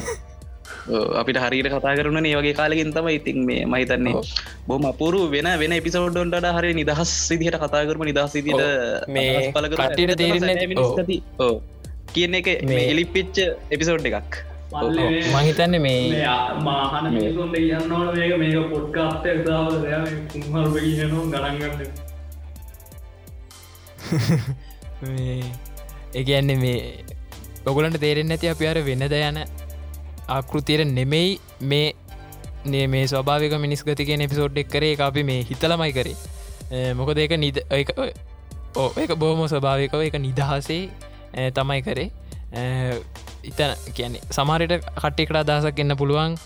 අපිට හරිට කතා කරන ඒ වගේ කාලකින් තම ඉතින් මේ මහිතන්නේ. බොම අපුරු වෙන වෙන එපිසෝඩ්ඩොන්ට හරි නිදහස් සිදිහට කතා කරම නිදහස් සිදිට. මේ කට්ටියට තේරෙන්නේ කියන එක එලිපිච්ච එපිසෝඩ් එකක් මහිතන්න මේ මාහන මිනිසුන්ට කියන්න ඕන මේක මේක පොඩ්කාස්ට දාව කුහරු කියනවා ගණන්ගන්න ඒගැන්නේ මේ [laughs] ඔගලන්ට තේරෙන් නැති අපි අර වෙනද යන ආකෘතියට නෙමෙයි මේ නේ මේ ස්වභාවික මිනිස් ගතිකෙන එපිසෝඩ්ඩක් කරේ. එක අපි මේ හිතලමයි කරේ. මොකද ඒක නිද ඕ ඒක බොහොම ස්වභාවිකව එක නිදහසේ තමයි කරේ ඉතන කියන්නේ සමාරයට කට්ටිකට අදහසක් එන්න පුළුවන්.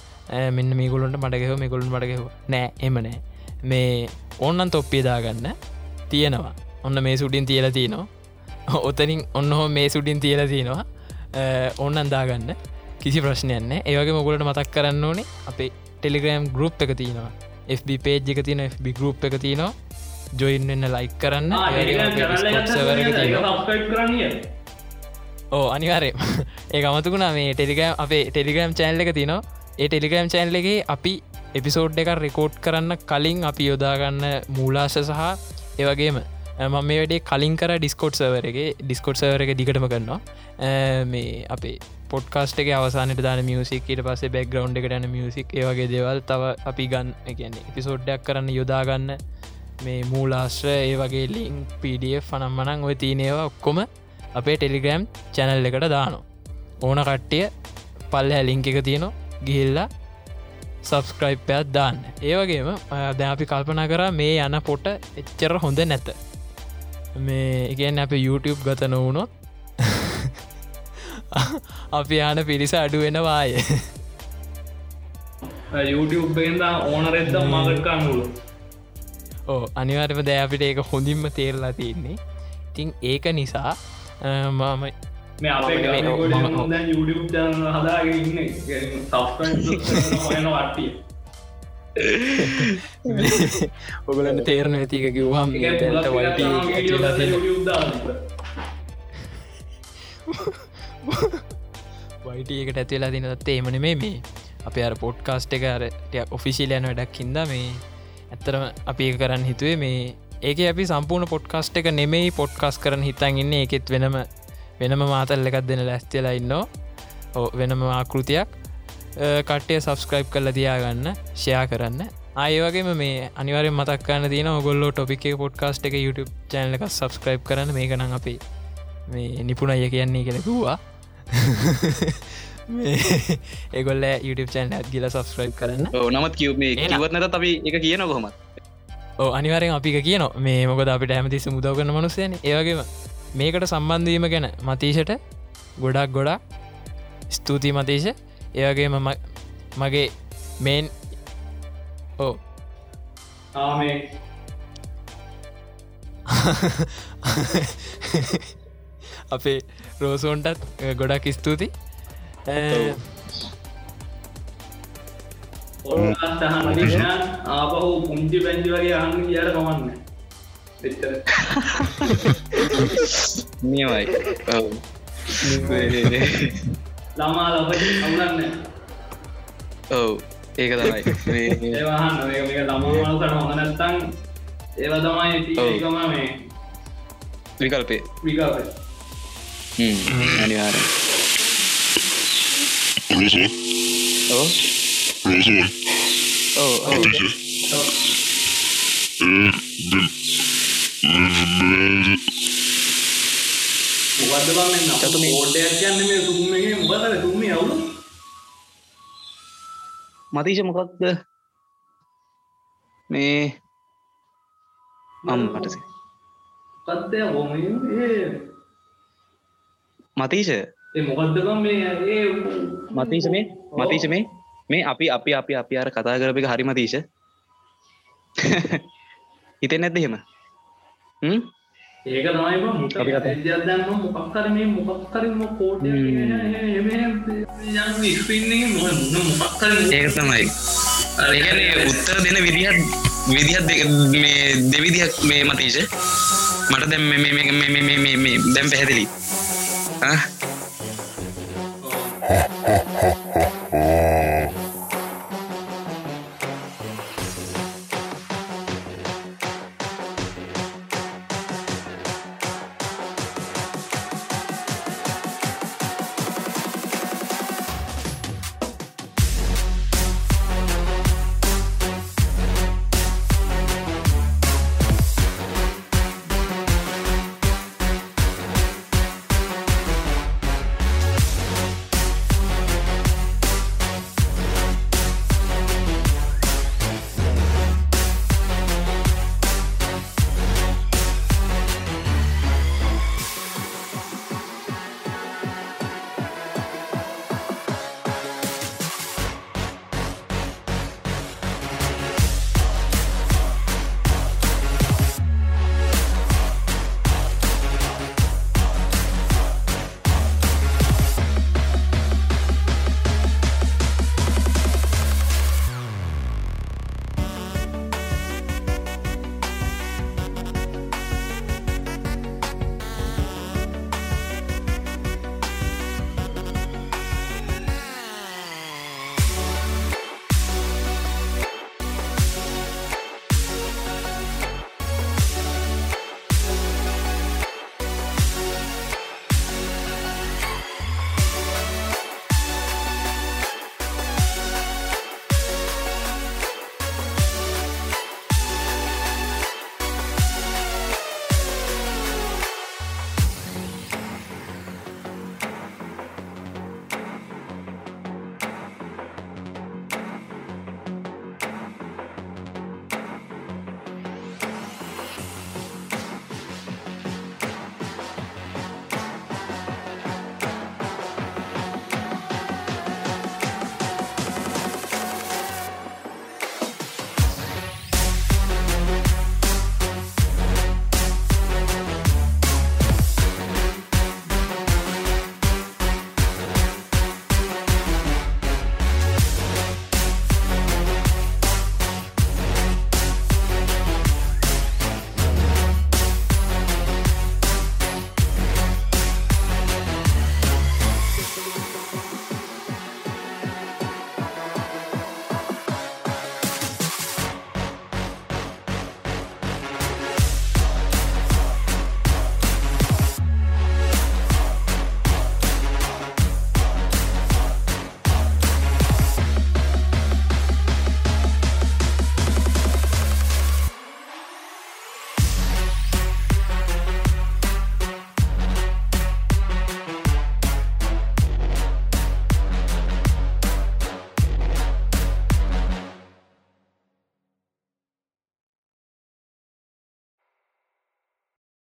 මෙන්න මේ ගොලන්ට මටගෙව මේ ගොලන් මටගෙව නෑ එම නෑ. මේ ඔන්නන් තොප්පියදාගන්න තියෙනවා. ඔන්න මේ සුඩින් තියල තියනවා [laughs] ඔතනින් ඔන්න හෝ මේ සුඩින් තියල තියෙනවා ඔන්න අන්දාගන්න කිසි ප්‍රශ්නයන්න ඒවගේ මොගලට මතක් කරන්න ඕනේ අපේ ටෙලිග්‍රම් ගරුප් එක තියෙනවා. FB පේජ් එක තියෙන FB ගරුප් එක තියෙනවා. ජොයින් වෙන්න ලයික් කරන්න. ඒ ඕ අනිවාරය [laughs] ඒ අමතුකුණා මේ ටෙලිගම් අපේ ටෙලිග්‍රම් චෑන්ල එක තිනවා ඒ ටෙලිග්‍රම් චෑන්ල එකේ අපි එපිසෝඩ් එක රෙකෝඩ් කරන්න කලින් අපි යොදාගන්න මූලාශ සහ ඒවගේම මම මේ වැඩේ කලින් කර ඩිස්කෝට් සවරගේ ඩිස්කෝට් සවර එක දිගටම කරනවා. අ, මේ අපේ පොඩ්කාස්ට එක අවසානට දාන මියසික් ඊට පස්සේ බැක්ග්‍රවන්් එකට යන මියසික් ඒවගේ දේවල් තව අපි ගන්න කියන්නේ එපිසෝඩ්ඩයක් කරන්න යොදාගන්න මේ මූලාශ්‍ර ඒ වගේ ලිංක් පඩF අනම්මනං ඔය තියනේවා ඔක්කොම අපේ ටෙලිග්‍රම් චැනල් එකට දානො ඕන කට්ටිය පල්ල හැලිංක එක තියනවා. ගිහිල්ලා සබස්ක්‍රයිප්පයක් දාන්න. ඒවගේම දැ අපි කල්පනා කර මේ යන පොට එච්චර හොඳ නැත. මේ එකන් අප YouTube ගත නොවුණොත් [laughs] අපි යන පිරිස අඩුවෙනවාය YouTube බෙන්ද ඕනරෙද්ද මගට කන්නුලු ඕ අනිවාර්ම දෑ අපිට ඒක හොඳින්ම තේරලා තියන්නේ. ඉතිං ඒක නිසා මම මේ අපේ YouTube හදාගෙන ඉන්න වට්ටිය ඔගලන්න තේරණ ඇතික කිව්වාම් තැන්ට වයිට ඇතිලා ඇතිලා තින තේමන මේ මේ අප අර පොඩ්කාස්ට එක අරටයක් ඔෆිසිිලයන වැඩක් හිද මේ ඇත්තරම අපි කරන්න හිතුවේ මේ ඒක අපි සම්පූර්ණ පොඩ්කාස්ට එක නෙමෙයි පොඩ්කාස් කරන හිතන් ඉන්න. එකෙත් වෙනම වෙනම මාතල් එකක් දෙන ලැස්තිලා ඉන්න වෙනම ආකෘතියක්. කට්ටය සබස්ක්‍රයිබ් කල්ල තියාගන්න ෂයා කරන්න. අයවගේම මේ අනිවර මතක්කන්න තියන ඔගොල්ලෝ ටොපික පොඩ්කාස්ට එක YouTube චැනල එක සබස්ක්‍රයිබ් කරන මේ කනම් අපි මේ නිපුණ අය කියන්නේ කෙනෙකුවා ඒගොල්ල YouTube චැනල ඇත්ගිල සබස්ක්‍රයිබ් කරන්න. නමත් කිව මේ එහෙනම්. කිවත් නැත අපි එක කියන කොහොමත් අනිවරෙන් අපි කියන මේ මොකද අපිට හැමතිස්ස මුදව කරන මනුස්සයන. ඒවගේම මේකට සම්බන්ධීම ගැන මතීෂට ගොඩක් ගොඩක් ස්තුතියි මතීෂ. ඒවගේම මගේ මේන් ඕ ආමේ. [laughs] අපේ රෝසෝන්ටත් ගොඩක් ස්තුති ඔහන් ආපහු පුංචි පැංචි වගේ අන්න කියට කමන්න. එච්චර. නියමයි. ඔව්. ළමා ලබ අමුණන්න ඔව්. ඒක තමයි. මේ- [laughs] ඒවාහන්න මේ මේ ළමාමනසට හොඳ නැත්තං ඒව තමයි ඔව්. තිකම මේ විකල්පේ විකාප හ්ම්, අනිවාර්යෙන්. ඔව් ඔව් ඔව් මොකද බන්න චතු මේ- ෝඩයක් කියන්න මේ තුම්මගේ මොකතර තුම්ම අවුලු මතීෂ මොකක්ද මේ අම්මට පත්තය හොම ඒ මතීෂ මොකක්දකම් මේ ඒ මතීෂ මේ මතීෂ මේ මේ අපි අපි අපි අපි අර කතා කරප එක හරි මතීෂ හිතෙන් නැද්ද එහෙම? හ්ම්? ඒක ඇදන්න මොකක්කර මේ මොකක්කරම කෝඩ මොකක්කර ඒක තමයි. ඒකනේ උත්තර දෙන විදිහත් විදිහත් මේ දෙවිදිහක් මේ මතීෂ මට දැම් මේ දැම් පැහැදිලි. ආ?